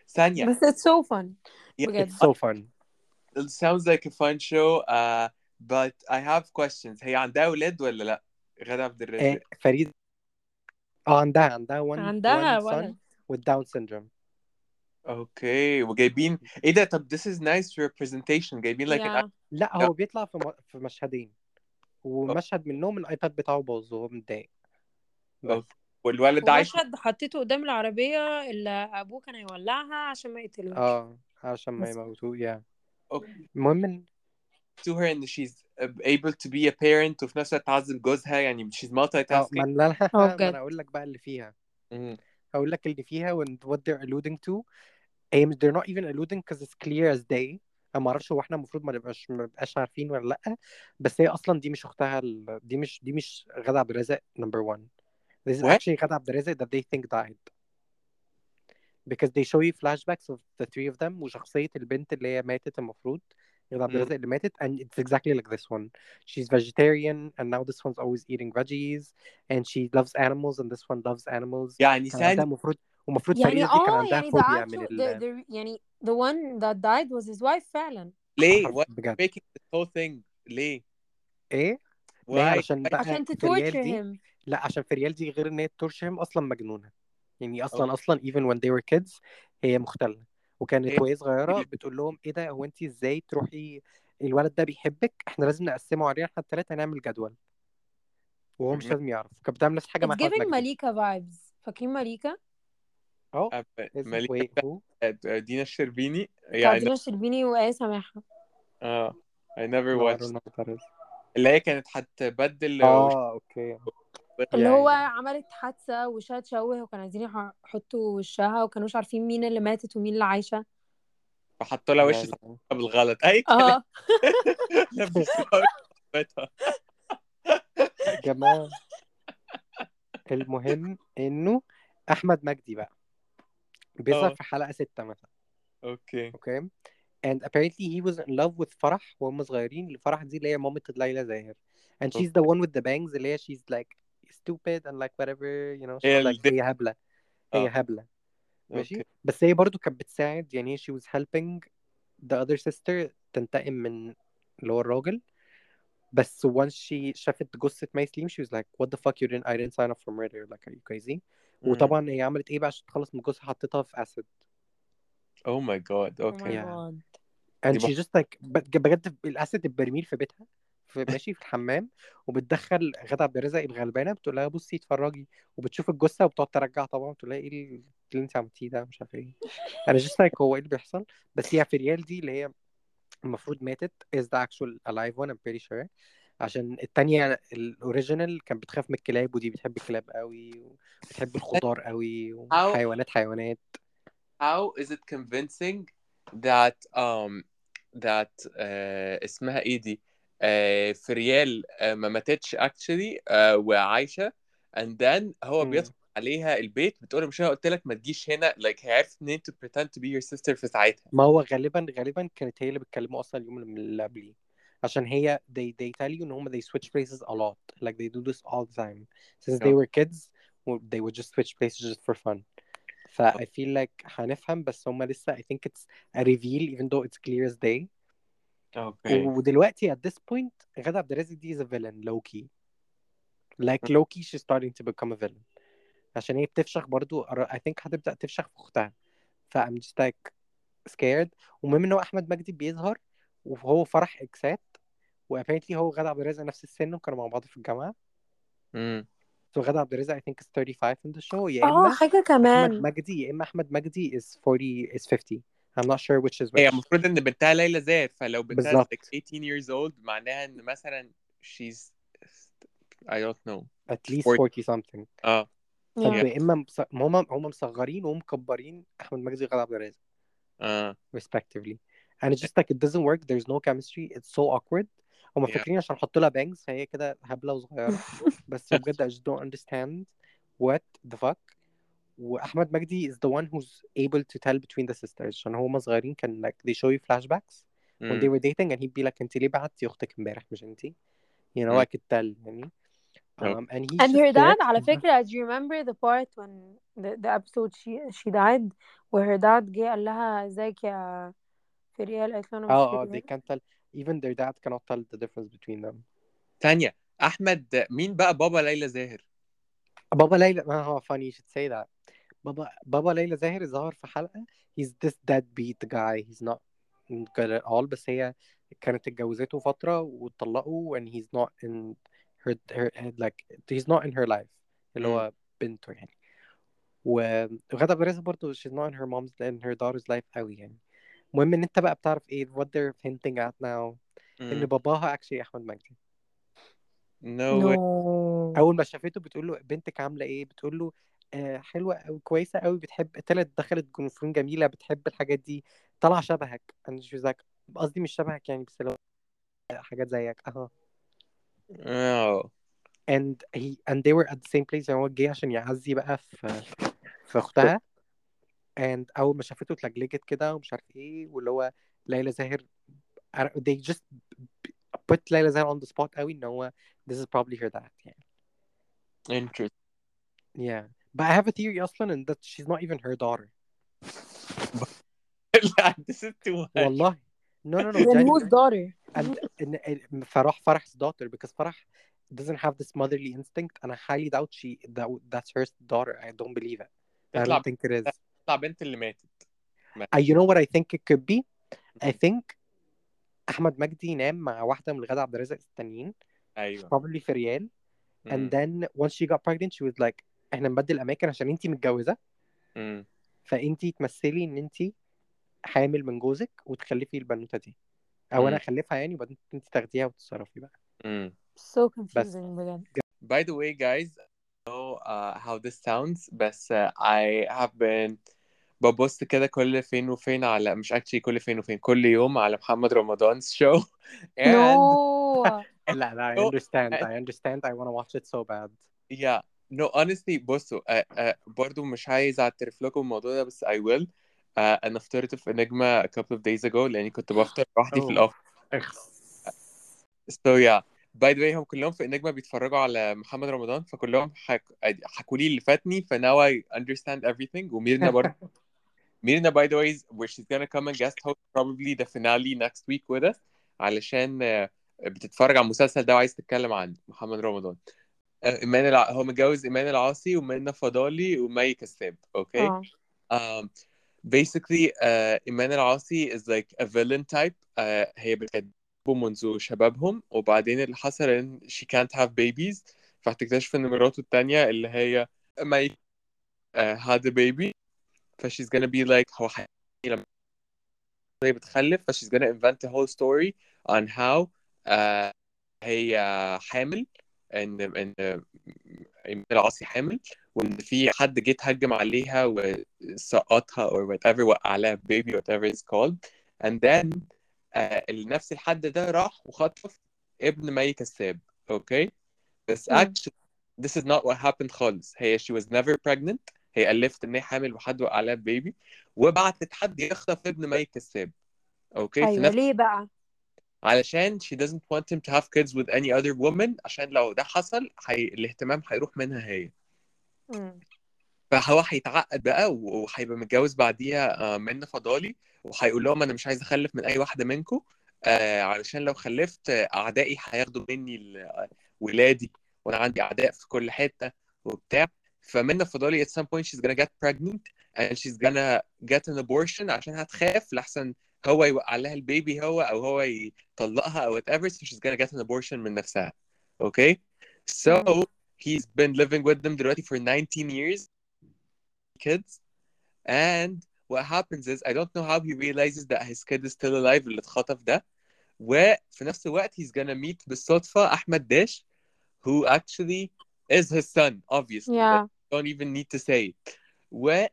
ثانية. بس it's so fun. Yeah, بجد. It's so fun. It sounds like a fun show. Uh, but I have questions. هي عندها أولاد ولا لأ؟ غادة عبد الرازق. إيه فريد. آه عندها عندها one عندها one son ولد with Down syndrome. أوكي وجايبين إيه ده؟ طب this is nice representation جايبين like an yeah. لا هو بيطلع في م... في مشهدين. ومشهد منهم ال iPad بتاعه باظ وهو متضايق. بس. okay. والولد عايش ومشهد حطيته قدام العربية اللي أبوه كان هيولعها عشان ما يقتلوش. آه عشان ما. يموتوه يا Okay. المهم to her إن she's able to be a parent وفي نفس الوقت تعذب جوزها يعني she's ما multitasking أنا لا آه ما أنا أقول لك بقى اللي فيها. هقول لك اللي فيها when what they're alluding to. they're not even alluding because it's clear as day. أنا ما أعرفش هو إحنا المفروض ما نبقاش ما نبقاش عارفين ولا لأ. بس هي أصلا دي مش أختها ال... دي مش دي مش غادة عبد الرازق number one. This is What? actually غادة عبد الرازق that they think died. Because they show you flashbacks of the three of them وشخصية البنت اللي هي ماتت المفروض. غادة عبد مم. الرازق اللي ماتت and it's exactly like this one she's vegetarian and now this one's always eating veggies and she loves animals and this one loves animals يعني كان عندها ثانية المفروض ومفروض يعني فريدة دي كان اه عندها يعني the فوبيا من actual the, ال the يعني the one that died was his wife فعلا ليه حرف- why بجد making this whole thing ليه ايه ما هي why علشان بقى عشان to فريال torture دي him لا عشان فريال دي غير ان هي تورشهم اصلا مجنونه يعني اصلا أوكي. اصلا even when they were kids هي مختله وكانت هي وهي صغيرة بتقول لهم إيه ده هو انت إزاي تروحي الولد ده بيحبك؟ إحنا لازم نقسمه علينا إحنا الثلاثه نعمل جدول. وهو مش لازم يعرف. كانت بتعمل نفس الحاجة it's مع مجدي. مليكة vibes. فاكرين مليكة آه who بتاعت دينا الشربيني. يعني دينا الشربيني وآية سماحة. آه I never watched. اللي هي كانت هتبدل آه أوكي. اللي هو يا. عملت حادثة وشها تشوه وكانوا عايزين يح- يحطوا وشها وكانوش عارفين مين اللي ماتت ومين اللي عايشة. فحطوا لها وش بالغلط. أي آه. جماعة المهم إنه أحمد مجدي بقى بيظهر آه. في حلقة ستة مثلا. okay. okay. And apparently he was in love with فرح وهم صغيرين. الفرح دي اللي هي مامة ليلى زاهر. And she's the one with the bangs اللي هي she's like stupid and like whatever you know she's هي like الد- هي هبلة هي اه هبلة ماشي اوكي بس هي برضو كانت بتساعد يعني she was helping the other sister تنتقم من اللي هو الراجل بس once she شافت جثة مايسليم she was like what the fuck you didn't I didn't sign up for murder like are you crazy مم. وطبعا هي عملت ايه بقى عشان تخلص من جثة حطيتها في acid Oh my god oh my اوكي Yeah. god and دي she just like بج- بجد الاسد البرميل في بيتها في ماشي في الحمام وبتدخل غادة عبد الرازق الغلبانة بتقول لها بصي اتفرجي وبتشوف الجثة وبتقعد ترجع طبعا بتقول لها إيه اللي انت عملتيه ده مش عارف إيه. أنا just like هو إيه اللي بيحصل بس هي فريال دي اللي هي المفروض ماتت is the actual alive one I'm pretty sure عشان التانية ال original كانت بتخاف من الكلاب ودي بتحب الكلاب قوي وبتحب الخضار قوي وحيوانات حيوانات. How is it convincing that um that uh, اسمها إيه دي؟ Uh, فريال uh, ما ماتتش uh, وعايشة and then هو. بيدخل عليها البيت بتقول مش أنا قلت لك ما تجيش هنا like هي عرفت منين to pretend to be your sister في ساعتها ما هو غالبا غالبا كانت هي اللي بتكلمه أصلا اليوم اللي قبليه عشان هي they they tell you إن هم they switch places a lot like they do this all the time since they Yeah. were kids they would just switch places just for fun ف I feel like هنفهم بس هم لسه I think it's a reveal even though it's clear as day أوكي. ودلوقتي at this point غادة عبد الرازق دي is a villain low key like low key she's starting to become a villain. عشان هي بتفشخ برضو I think هتبدأ تفشخ في أختها. ف I'm just like scared. ومهم إن هو أحمد مجدي بيظهر وهو فرح إكسات. و apparently هو غادة عبد الرازق نفس السن وكانوا مع بعض في الجامعة. امم so غادة عبد الرازق I think is 35 in the show يا آه إما حاجة أحمد كمان. مجدي يا إما أحمد مجدي is 40 is 50 I'm not sure which is هي which المفروض ان بنتها ليلى زاهر فلو بنتها بالظبط. like 18 years old معناها ان مثلا she's I don't know at least 40. 40 something اه طب Yeah. يا اما مص... هم هم مصغرين ومكبرين احمد مجدي وغادة عبد الرازق اه respectively and it's just like it doesn't work there's no chemistry it's so awkward هم Yeah. فاكرين عشان احط لها بانجز فهي كده هبله وصغيره بس بجد I just don't understand what the fuck واحمد مجدي is the one who's able to tell between the sisters عشان هما صغيرين كان like they show you flashbacks when they were dating and he'd be like انت ليه بعتي أختك امبارح مش انت you know. I could tell يعني Oh. um, and he's And her dad على فكرة do you remember the part when the, the episode she she died where her dad جه قال لها ازيك يا فريال قالت له أنا مش آه آه they can't tell even their dad cannot tell the difference between them ثانية احمد مين بقى بابا ليلى زاهر بابا ليلى ما هو funny you should say that بابا بابا ليلى زاهر ظهر في حلقة. He's this deadbeat guy. He's not good at all. بس هي كانت اتجوزته فترة واتطلقوا and he's not in her, her like he's not in her life. اللي هو بنته يعني. و- وغادة عبد الرازق برضه she's not in her mom's in her daughter's life قوي يعني. المهم إن أنت بقى بتعرف إيه what they're hinting at now. إن مم. باباها actually أحمد مجدي. No no. أول ما شافته بتقول له بنتك عاملة إيه؟ بتقول له آه حلوة قوي كويسة قوي بتحب طلعت دخلت جنوفون جميلة بتحب الحاجات دي طالعه شبهك. أنا مش like قصدي مش شبهك يعني بس لو حاجات زيك. أها. oh. and he and they were at the same place يعني هو جه عشان يعزي بقى في في أختها. and أول ما شافته اتلجلجت كده ومش عارف إيه واللي هو ليلى زاهر they just put ليلى زاهر on the spot قوي إن هو this is probably her dad يعني. Interesting. Yeah. but I have a theory اصلا in that she's not even her daughter لا this is too much والله no no no then genuinely. whose daughter and in, in فرح فرح's daughter because فرح doesn't have this motherly instinct and I highly doubt she that that's her daughter I don't believe it I تطلع don't think it is تطلع بنت اللي ماتت uh, you know what I think it could be I think أحمد مجدي نام مع واحدة من الغادة عبد الرازق التانيين ايوه probably في ريال مم. and then once she got pregnant she was like إحنا نبدل أماكن عشان انتي متجوزة. مم. فانتي تمثلي ان انتي حامل من جوزك وتخلفي البنوتة دي. أو أنا. اخلفها يعني وبعدين انتي تاخديها وتتصرفي بقى. مم. so confusing بجد. By the way, guys, I don't know uh, how this sounds, بس uh, I have been ببص كده كل فين وفين على مش actually كل فين وفين كل يوم على محمد رمضان's show. And no. لا لا I No, understand I- I understand. I want to watch it so bad. Yeah. No honestly بصوا uh, uh, برضو مش عايز أعترف لكم الموضوع ده بس I will. uh, أنا فطرت في انجما a couple of days ago لأني كنت بفطر لوحدي في. الأوفيس. so yeah. By the way هم كلهم في انجما بيتفرجوا على محمد رمضان فكلهم حك... حكوا لي اللي فاتني ف now I understand everything. وميرنا برضه ميرنا by the way is- where she's gonna come and guest host probably the finale next week with us علشان آه، بتتفرج على المسلسل ده وعايز تتكلم عن محمد رمضان. آه، إيمان الع... هو متجوز إيمان العاصي ومنى فضالي ومي كساب أوكي؟ آه. um, basically uh, إيمان العاصي is like a villain type. uh, هي بتكد منذ شبابهم وبعدين اللي حصل إن she can't have babies فهتكتشف إن مراته التانية اللي هي ما uh, had a baby ف she's gonna be like هو حي... لما هي بتخلف ف she's gonna invent a whole story on how uh, هي حامل. إن إن إيمان العاصي حامل وإن في حد جه اتهجم عليها وسقطها or whatever وقع لها baby whatever it's called. And then uh, نفس الحد ده راح وخطف ابن مي كساب okay بس actually this is not what happened خالص. هي she was never pregnant. هي ألفت إن هي حامل وحد وقع لها baby وبعتت حد يخطف ابن مي كساب okay في أيوه نفس ليه بقى؟ علشان she doesn't want him to have kids with any other woman. عشان لو ده حصل هي... الاهتمام هيروح منها هي. مم. فهو هيتعقد بقى وهيبقى متجوز بعديها آه، منة فضالي. وهيقول لهم أنا مش عايز أخلف من أي واحدة منكم. آه علشان لو خلفت آه، أعدائي هياخدوا مني آه، ولادي. وأنا عندي أعداء في كل حتة وبتاع. فمنة فضالي at some point she's gonna get pregnant and she's gonna get an abortion عشان هتخاف لحسن هو يوقع لها البيبي هو او هو يطلقها او whatever so she's gonna get an abortion من نفسها okay so مم. he's been living with them دلوقتي for 19 years kids and what happens is I don't know how he realizes that his kid is still alive اللي اتخطف ده وفي نفس الوقت he's gonna meet بالصدفة أحمد داش who actually is his son obviously yeah don't even need to say it و آه،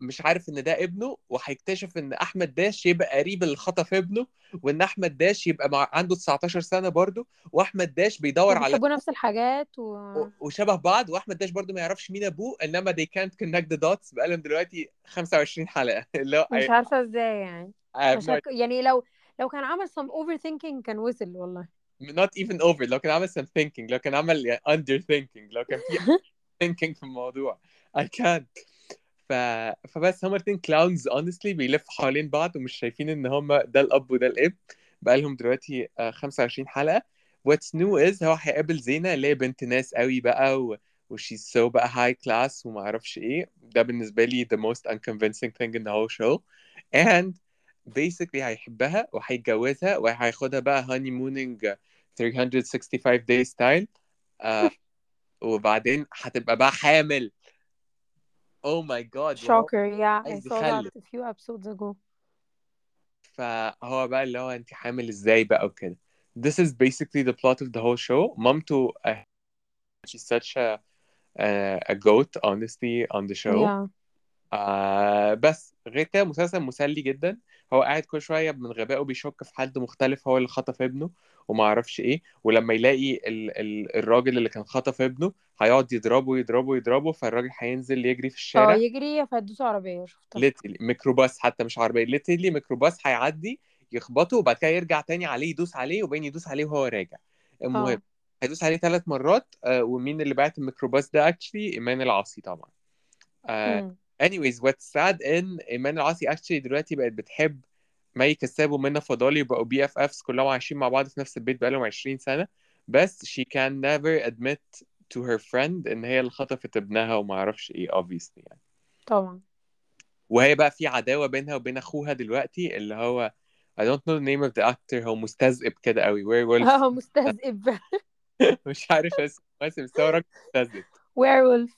مش عارف إن ده ابنه وهيكتشف إن أحمد داش يبقى قريب اللي خطف ابنه وإن أحمد داش يبقى مع... عنده 19 سنة برضه وأحمد داش بيدور على وبيحبوا نفس الحاجات و... و- وشبه بعض وأحمد داش برضو ما يعرفش مين أبوه إنما they can't connect the dots بقالهم دلوقتي 25 حلقة. اللي هو مش عارفة إزاي يعني. I have عشان no- ك- يعني لو لو كان عمل some overthinking كان وصل والله. Not even over لو كان عمل some thinking لو كان عمل يعني under thinking لو كان في thinking في الموضوع. I can't. فبس هما الاتنين كلاونز honestly بيلفوا حوالين بعض ومش شايفين إن هما ده الأب وده الإب. بقالهم دلوقتي آه، 25 حلقة. What's new is هو هيقابل زينة اللي هي بنت ناس قوي بقى و... و she's so بقى high class وما أعرفش إيه. ده بالنسبة لي the most unconvincing thing in the whole show. And basically هيحبها وهيتجوزها وهياخدها بقى honeymooning 365 day style. آه وبعدين هتبقى بقى حامل. oh my god وهو shocker yeah I عايز saw that يخلف a few episodes ago فهو بقى اللي هو انت حامل ازاي بقى وكده this is basically the plot of the whole show مامته uh, she's such a uh, a goat honestly on the show yeah آه بس غير كده مسلسل مسلي جدا. هو قاعد كل شوية من غبائه بيشك في حد مختلف هو اللي خطف ابنه وما أعرفش إيه. ولما يلاقي ال ال الراجل اللي كان خطف ابنه هيقعد يضربه يضربه يضربه فالراجل هينزل يجري في آه الشارع يجري فهتدوسوا عربية شفتها literally ميكروباص حتى مش عربية literally ميكروباص هيعدي يخبطه وبعد كده يرجع تاني عليه يدوس عليه وبين يدوس عليه وهو راجع. المهم آه. هيدوس عليه ثلاث مرات آه ومين اللي بعت الميكروباص ده؟ actually إيمان العاصي طبعا. آه مم. Anyways what's sad ان ايمان العاصي actually دلوقتي بقت بتحب مي كساب ومنى فضالي بقوا BFFs كلهم عايشين مع بعض في نفس البيت بقالهم 20 سنة. بس she can never admit to her friend إن هي اللي خطفت ابنها وما أعرفش إيه obviously يعني. طبعا. وهي بقى في عداوة بينها وبين أخوها دلوقتي اللي هو I don't know the name of the actor هو مستذئب كده قوي werewolf. آه مستذئب. مش عارف اسمه بس هو راجل مستذئب. Werewolf.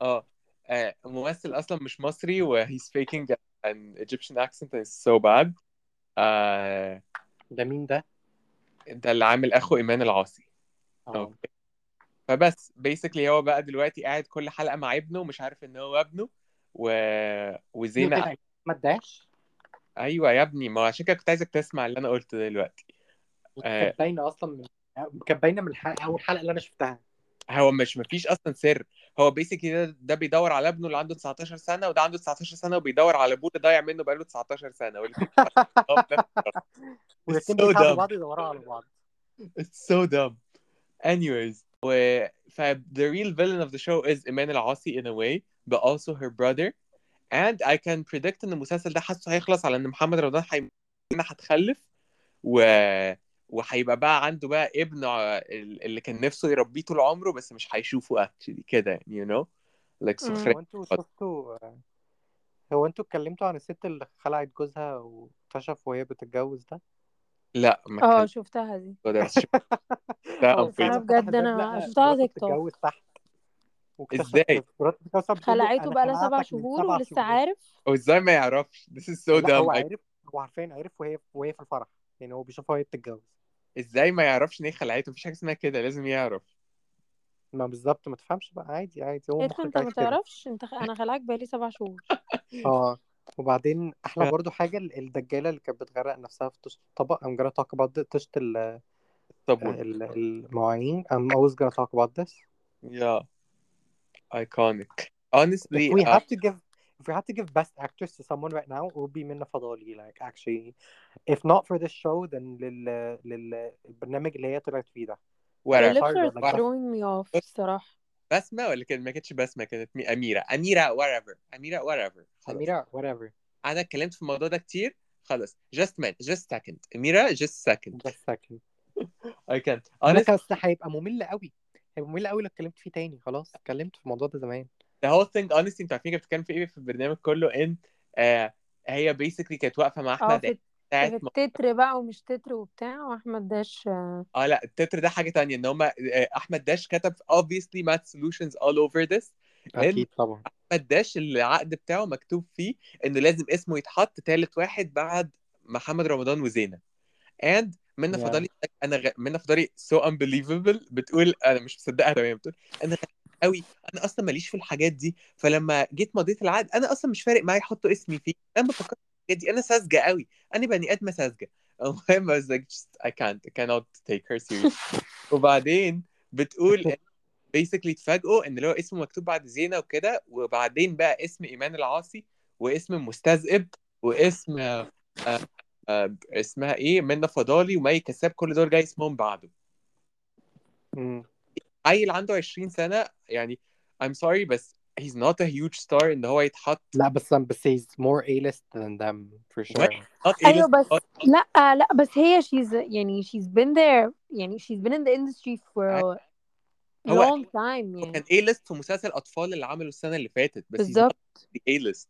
آه. آه، ممثل أصلا مش مصري و he's faking an Egyptian accent it's so bad. آه ده مين ده؟ ده اللي عامل أخو إيمان العاصي. آه. أوكي. فبس basically هو بقى دلوقتي قاعد كل حلقة مع ابنه ومش عارف إن هو ابنه و... وزينة طلع أحمد. داش أيوه يا ابني ما عشان كده كنت عايزك تسمع اللي أنا قلته دلوقتي. آه، كانت باينة أصلا من كانت باينة من الحلقة أول حلقة اللي أنا شفتها. هو مش مفيش أصلا سر. هو بيسكلي ده, ده بيدور على ابنه اللي عنده 19 سنة وده عنده 19 سنة وبيدور على ابوه اللي ضايع منه بقاله 19 سنة والاثنين بيساعدوا dumb. بعض يدوروا على بعض It's so dumb. Anyways, و ف the real villain of the show is إيمان العاصي in a way, but also her brother. And I can predict إن المسلسل ده حاسه هيخلص على إن محمد رمضان هي... هتخلف و وهيبقى بقى عنده بقى ابن اللي كان نفسه يربيه طول عمره بس مش هيشوفه actually كده يعني like مم. سخرية هو أنتوا شفتوا هو أنتوا اتكلمتوا عن الست اللي خلعت جوزها واكتشف وهي بتتجوز ده؟ لا ما آه شفتها دي. هو فتح بجد. أنا شفتها على تيك توك بتتجوز تحت. إزاي؟ خلعته أنا بقالها سبع شهور ولسه عارف. هو إزاي ما يعرفش؟ This is so هو dumb. I- عارف هو عارفين عارف وهي وهي في الفرح. يعني هو بيشوفها وهي بتتجوز. إزاي ما يعرفش إن هي خلعته؟ مفيش حاجة اسمها كده لازم يعرف. ما بالظبط ما تفهمش بقى عادي عادي. هو المخرج أنت ما تعرفش؟ أنت خ... أنا خلعك بقالي سبع شهور. آه. وبعدين أحلى برضو حاجة ال- الدجالة اللي كانت بتغرق نفسها في طشت الطبق I'm gonna talk about طشت ال- صابون ال- المواعين. I'm always gonna talk about this. Yeah. Iconic. If honestly we uh, have to give if we had to give best actress to someone right now it would be Minna Fadali like actually if not for this show then لل للبرنامج اللي هي طلعت فيه ده her whatever lips are like- throwing me off الصراحة بسمة ولا كانت ما كانتش بسمة كانت مي- أميرة أميرة whatever أميرة whatever خلاص أميرة whatever أنا اتكلمت في الموضوع ده كتير خلاص just minute just second أميرة just second just second I can't honestly كان هيبقى ممل قوي هيبقى ممل قوي لو اتكلمت فيه تاني خلاص اتكلمت في الموضوع ده زمان the whole thing honestly أنتوا عارفين كانت بتتكلم في إيه في البرنامج كله إن آه هي basically كانت واقفة مع آه في ما التتر بقى ومش تتر وبتاع وأحمد داش آه لا التتر ده حاجة تانية إن هما آه، أحمد داش كتب obviously math solutions all over this أكيد طبعا أحمد داش العقد بتاعه مكتوب فيه إنه لازم اسمه يتحط تالت واحد بعد محمد رمضان وزينة and منى Yeah. فضالي أنا غ... منى فضالي so unbelievable بتقول أنا مش مصدقها تمام بتقول أنا. قوي أنا أصلا ماليش في الحاجات دي فلما جيت مضيت العقد أنا أصلا مش فارق معايا يحطوا اسمي فيه أنا بفكر في الحاجات دي أنا ساذجة قوي أنا بني آدمة ساذجة. المهم I was like just I can't I cannot take her serious وبعدين بتقول basically اتفاجئوا إن اللي هو اسمه مكتوب بعد زينة وكده وبعدين بقى اسم إيمان العاصي واسم مستذئب واسم آه آه اسمها إيه منى فضالي ومي كساب كل دول جاي اسمهم بعده. عيل عنده 20 سنة يعني I'm sorry بس he's not a huge star ان هو يتحط لا بس بس he's more A-list than them for sure not ايوه A-list بس star. لا لا بس هي she's يعني she's been there يعني she's been in the industry for a هو- long time هو يعني كان A-list في مسلسل اطفال اللي عمله السنة اللي فاتت بس he's not بالظبط A-list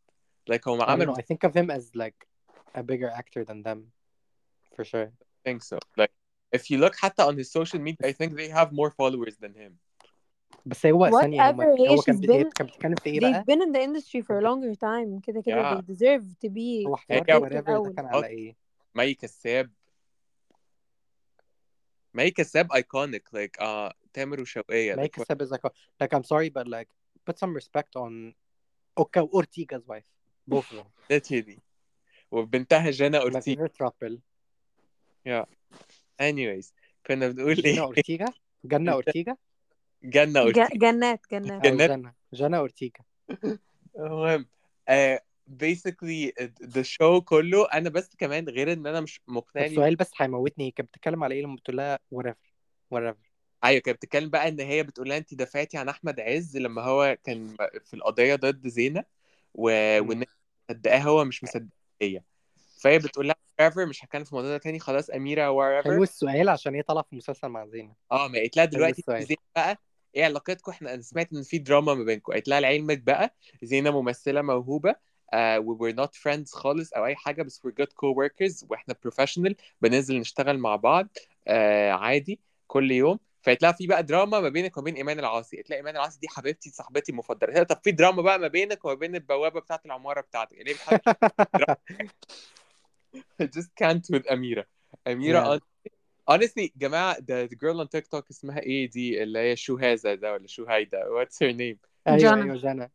like هو I don't عمل know I think of him as like a bigger actor than them for sure think so like if you look حتى on his social media I think they have more followers than him بس هو ثانية هما- Whatever, هي هو كان she's بي- هي been- كان بتتكلم في ايه they've بقى؟ been in the industry for a longer time كده كده Yeah. they deserve to be هو حوار هي- whatever ده الأول. كان على ايه؟ مي كساب مي كساب ايكونيك like uh تامر وشوقية Make like, a step is like like I'm sorry but like put some respect on Oka Ortiga's wife both of them literally وبنتها جانا my اورتيجا favorite couple anyways كنا بنقول جنة إيه؟ أورتيجا؟ جنة أورتيجا؟ جنة ج- أورتيجا. جنات جنات. جنات. جنة. جنة أورتيجا. المهم basically the show كله أنا بس كمان غير إن أنا مش مقتنع سؤال بس هيموتني. كانت بتتكلم على إيه لما بتقول لها whatever whatever أيوه كانت بتتكلم بقى إن هي بتقول لها انت دفعتي عن أحمد عز لما هو كان في القضية ضد زينة و... وإن مصدقاه هو مش مصدقاه هي فهي بتقول لها whatever مش هتكلم في الموضوع ده تاني خلاص أميرة حلو whatever السؤال عشان هي طالعة في مسلسل مع زينة. آه ما قالت لها دلوقتي. زينة بقى إيه علاقتكم؟ إحنا أنا سمعت إن في دراما ما بينكم. قالت لها لعلمك بقى زينة ممثلة موهوبة uh, we were not friends خالص أو أي حاجة بس we're good co-workers وإحنا professional بننزل نشتغل مع بعض uh, عادي كل يوم. لها في بقى دراما ما بينك وما بين إيمان العاصي. لها إيمان العاصي دي حبيبتي صاحبتي المفضلة. طب في دراما بقى ما بينك وما بين البوابة بتاعت العمارة بتاعتك. ليه بتحب I just can't with اميره اميره Yeah. honestly جماعة the, the girl on TikTok اسمها إيه دي؟ اللي هي شو هذا ده ولا شو هيدا what's her name أيوه. أيوه جنى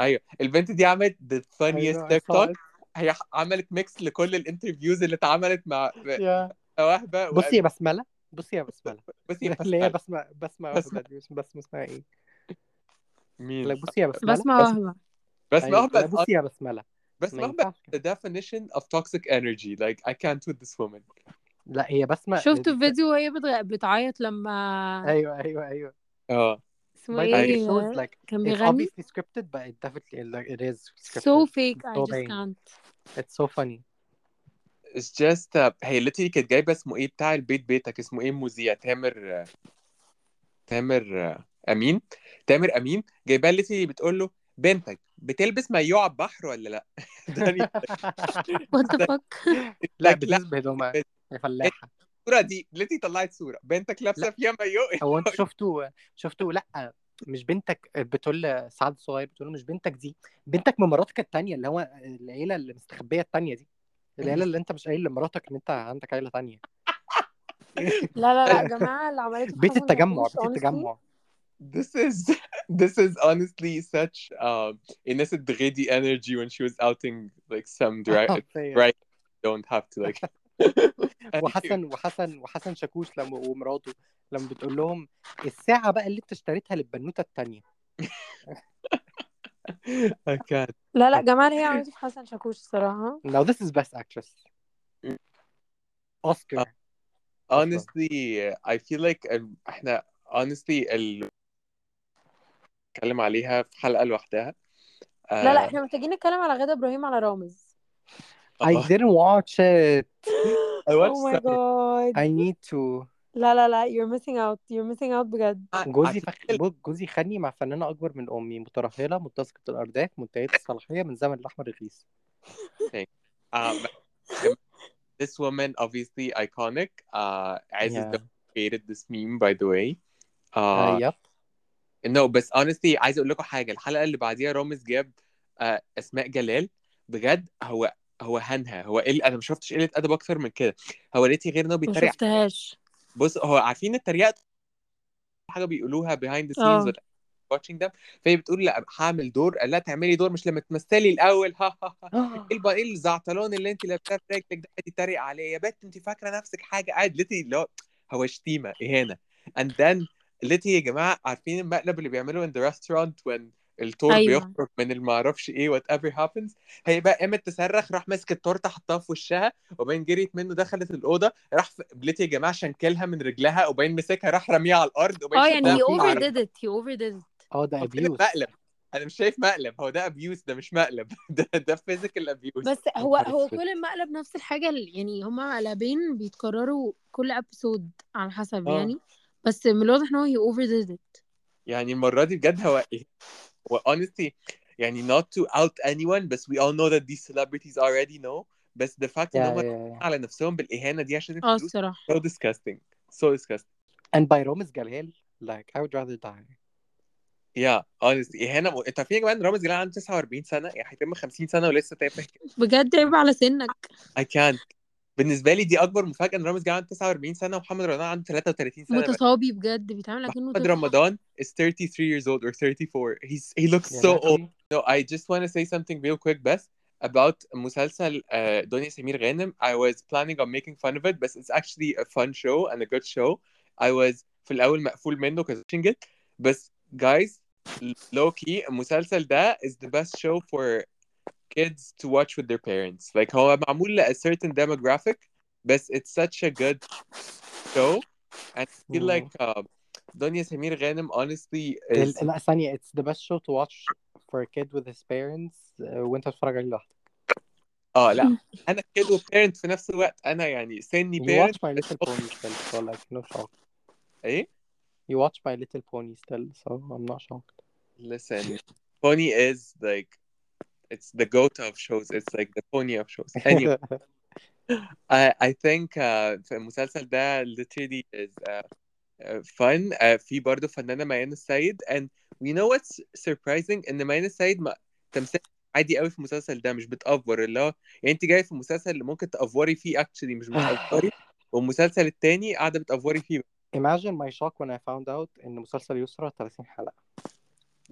أيوه. البنت دي عملت the funniest أيوة، تيك saw توك. هي عملت mix لكل ال interviews اللي اتعملت مع Yeah. وهبه بصي يا بسملة. بصي يا بسملة. بصي يا اللي هي بسمة. بسمة بسمة بسمة. واحدة دي بسمة بسمة اسمها إيه؟ مين؟ بصي يا بسملة. بسمة وهبة بس أيوة، ما لا بس بصي يا بسملة. بس ينفعش the definition of toxic energy like I can't with this woman لا هي بسمة شفت فيديو وهي بتغ... بتعيط لما أيوه أيوه أيوه آه اسمه إيه like كان it's بيغني obviously scripted but it definitely like it is scripted. so fake I just can't It's so funny. it's just uh, هي literally كانت جايبه اسمه إيه بتاع البيت بيتك اسمه إيه مذيع تامر تامر امين تامر امين جايباه literally بتقول له بنتك بتلبس مايوه على البحر ولا لأ؟ what the fuck لا بتلبس بهدومها يا فلاحة. الصورة دي ليتي طلعت صورة. بنتك لابسة لا. فيها مايو هو انت شفتوا شفتوا؟ لأ مش بنتك بتقول سعد الصغير بتقول له مش بنتك دي. بنتك من مراتك التانية اللي هو العيلة اللي مستخبية التانية دي. العيلة اللي انت مش قايل لمراتك إن انت عندك عيلة تانية. لا لا لا يا جماعة اللي عملته بيت التجمع بيت التجمع. This is this is honestly such um Ines Dredi energy when she was outing like some dry right don't have to like وحسن وحسن وحسن شاكوش لما ومراته لما بتقول لهم الساعة بقى اللي انت اشتريتها للبنوتة التانية I can't لا لا جمال هي عملته في حسن شاكوش الصراحه Now this is best actress Oscar honestly I feel like ال- احنا honestly ال نتكلم عليها في حلقة لوحدها. لا لا إحنا محتاجين نتكلم على غادة إبراهيم على رامز. I didn't watch it. I oh watched my some- god. I need to. لا لا لا you're missing out. You're missing out بجد. جوزي I فخ... جوزي خدني مع فنانة أكبر من أمي مترهلة متسقة الأرداف منتهية الصلاحية من زمن الأحمر الرخيص. Um, this woman obviously iconic. uh Aziz Yeah. created this meme by the way. آه uh, يب no بس honestly عايز أقول لكم حاجة الحلقة اللي بعديها رامز جاب آه أسماء جلال. بجد هو هو هنها هو إيه أنا ما شفتش قلة أدب أكتر من كده. هو ليتي غير انه ما بيتريق. شفتهاش. بص هو عارفين التريقة؟ حاجة بيقولوها behind the آه. scenes ولا watching them. فهي بتقول لأ هعمل دور لها تعملي دور مش لما تمثلي الأول. ها ها ها إيه إيه اللي أنت لابساه في رجلك ده يتريق عليه يا بت أنت فاكرة نفسك حاجة؟ قاعد literally اللي هو هو شتيمة إهانة. And then literally يا جماعة عارفين المقلب اللي بيعمله in the restaurant when التورتة أيوة. بيخرج من المعرفش إيه whatever happens هي بقى قامت تصرخ راح ماسك التورته حطها في وشها وبين جريت منه دخلت الأوضة راح literally يا جماعة شنكلها من رجلها وبين مسكها راح رميها على الأرض وبين آه يعني شفتها في overdid it he overdid it. آه ده abuse. المقلب أنا مش شايف مقلب هو ده abuse ده مش مقلب. ده ده physical abuse بس هو هو. كل المقلب نفس الحاجة ال- يعني هما مقلبين بيتكرروا كل episode على حسب آه. يعني. بس من الواضح إن هو he overdid it. يعني المرة دي بجد هو إيه؟ هو honestly يعني not to out anyone بس we all know that these celebrities already know. بس the fact إن yeah, هم yeah, yeah. على نفسهم بالإهانة دي عشان آه الفلوس الصراحة. so disgusting. So disgusting. And by رامز جلال like I would rather die. Yeah honestly. إهانة م... أنتوا عارفين يا جماعة إن رامز جلال عنده 49 سنة؟ يعني هيتم 50 سنة ولسه تافه. كده بجد عيب على سنك. I can't. بالنسبة لي دي أكبر مفاجأة ان رامز جلال عنده 49 سنة ومحمد رمضان عنده 33 سنة بس متصابي بجد بيتعامل اكنه محمد رمضان is 33 years old or 34 he's he looks so old. No, I just want to say something real quick بس about مسلسل uh, دنيا سمير غانم. I was planning on making fun of it, but it's actually a fun show and a good show. I was في الأول مقفول منه it. بس guys, low key المسلسل ده is the best show for kids to watch with their parents. Like هو معمول ل a certain demographic, but it's such a good show. And I feel Mm. like uh, دنيا سمير غانم honestly ال- is لا ثانية it's the best show to watch for a kid with his parents uh, وانت بتتفرج عليه لوحدك اه لا انا كيد وبيرنت في نفس الوقت انا يعني سني You بيرنت watch My Little Pony still so like no shock ايه You watch My Little Pony still so I'm not shocked listen pony is like it's the goat of shows it's like the pony of shows. Anyway I I think uh, في المسلسل ده literally is uh, uh, fun. Uh, في برضه فنانة ميان السيد and we know what's surprising? إن ميان السيد ما تمثيل عادي قوي في المسلسل ده مش بتأفور. اللي هو يعني أنت جاي في مسلسل اللي ممكن تأفوري فيه actually مش بتأفوري. والمسلسل التاني قاعدة بتأفوري فيه. Imagine my shock when I found out إن مسلسل يسرا 30 حلقة.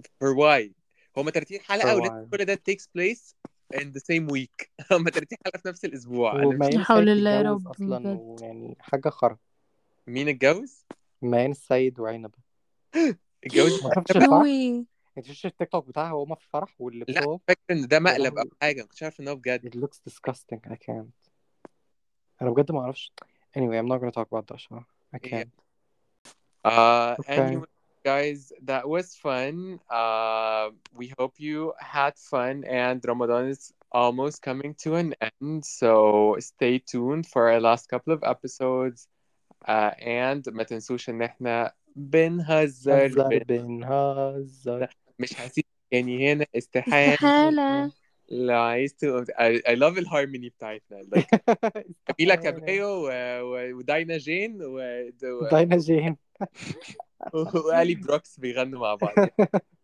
For why? هما 30 حلقة For ولسه. كل ده takes place in the same week. هما 30 حلقة في نفس الأسبوع. أنا وميان لا حول الله يا رب، أصلا بجد. ويعني حاجة خرا. مين اتجوز؟ ميان السيد وعنبة اتجوز ما شفتش الفرح؟ انت شفتش التيك توك بتاعها وهما في الفرح واللي لا فاكر إن ده مقلب أو لهوي. حاجة ما كنتش عارف إن هو بجد. It looks disgusting. I can't. أنا بجد ما أعرفش. Anyway I'm not gonna talk about that show I Yeah. can't. Uh, Okay. anyway, guys, that was fun. Uh, we hope you had fun, and Ramadan is almost coming to an end. So stay tuned for our last couple of episodes. Uh, and ما تنسوش إن إحنا بنهزر هزر بن... بنهزر مش هسيب يعني هنا استحالة استحالة لو عايز تقوم I, I love الهارموني بتاعتنا like كاميلا كابيو و... و... وداينا جين و... و... داينا جين وآلي بروك بيغنوا مع بعض.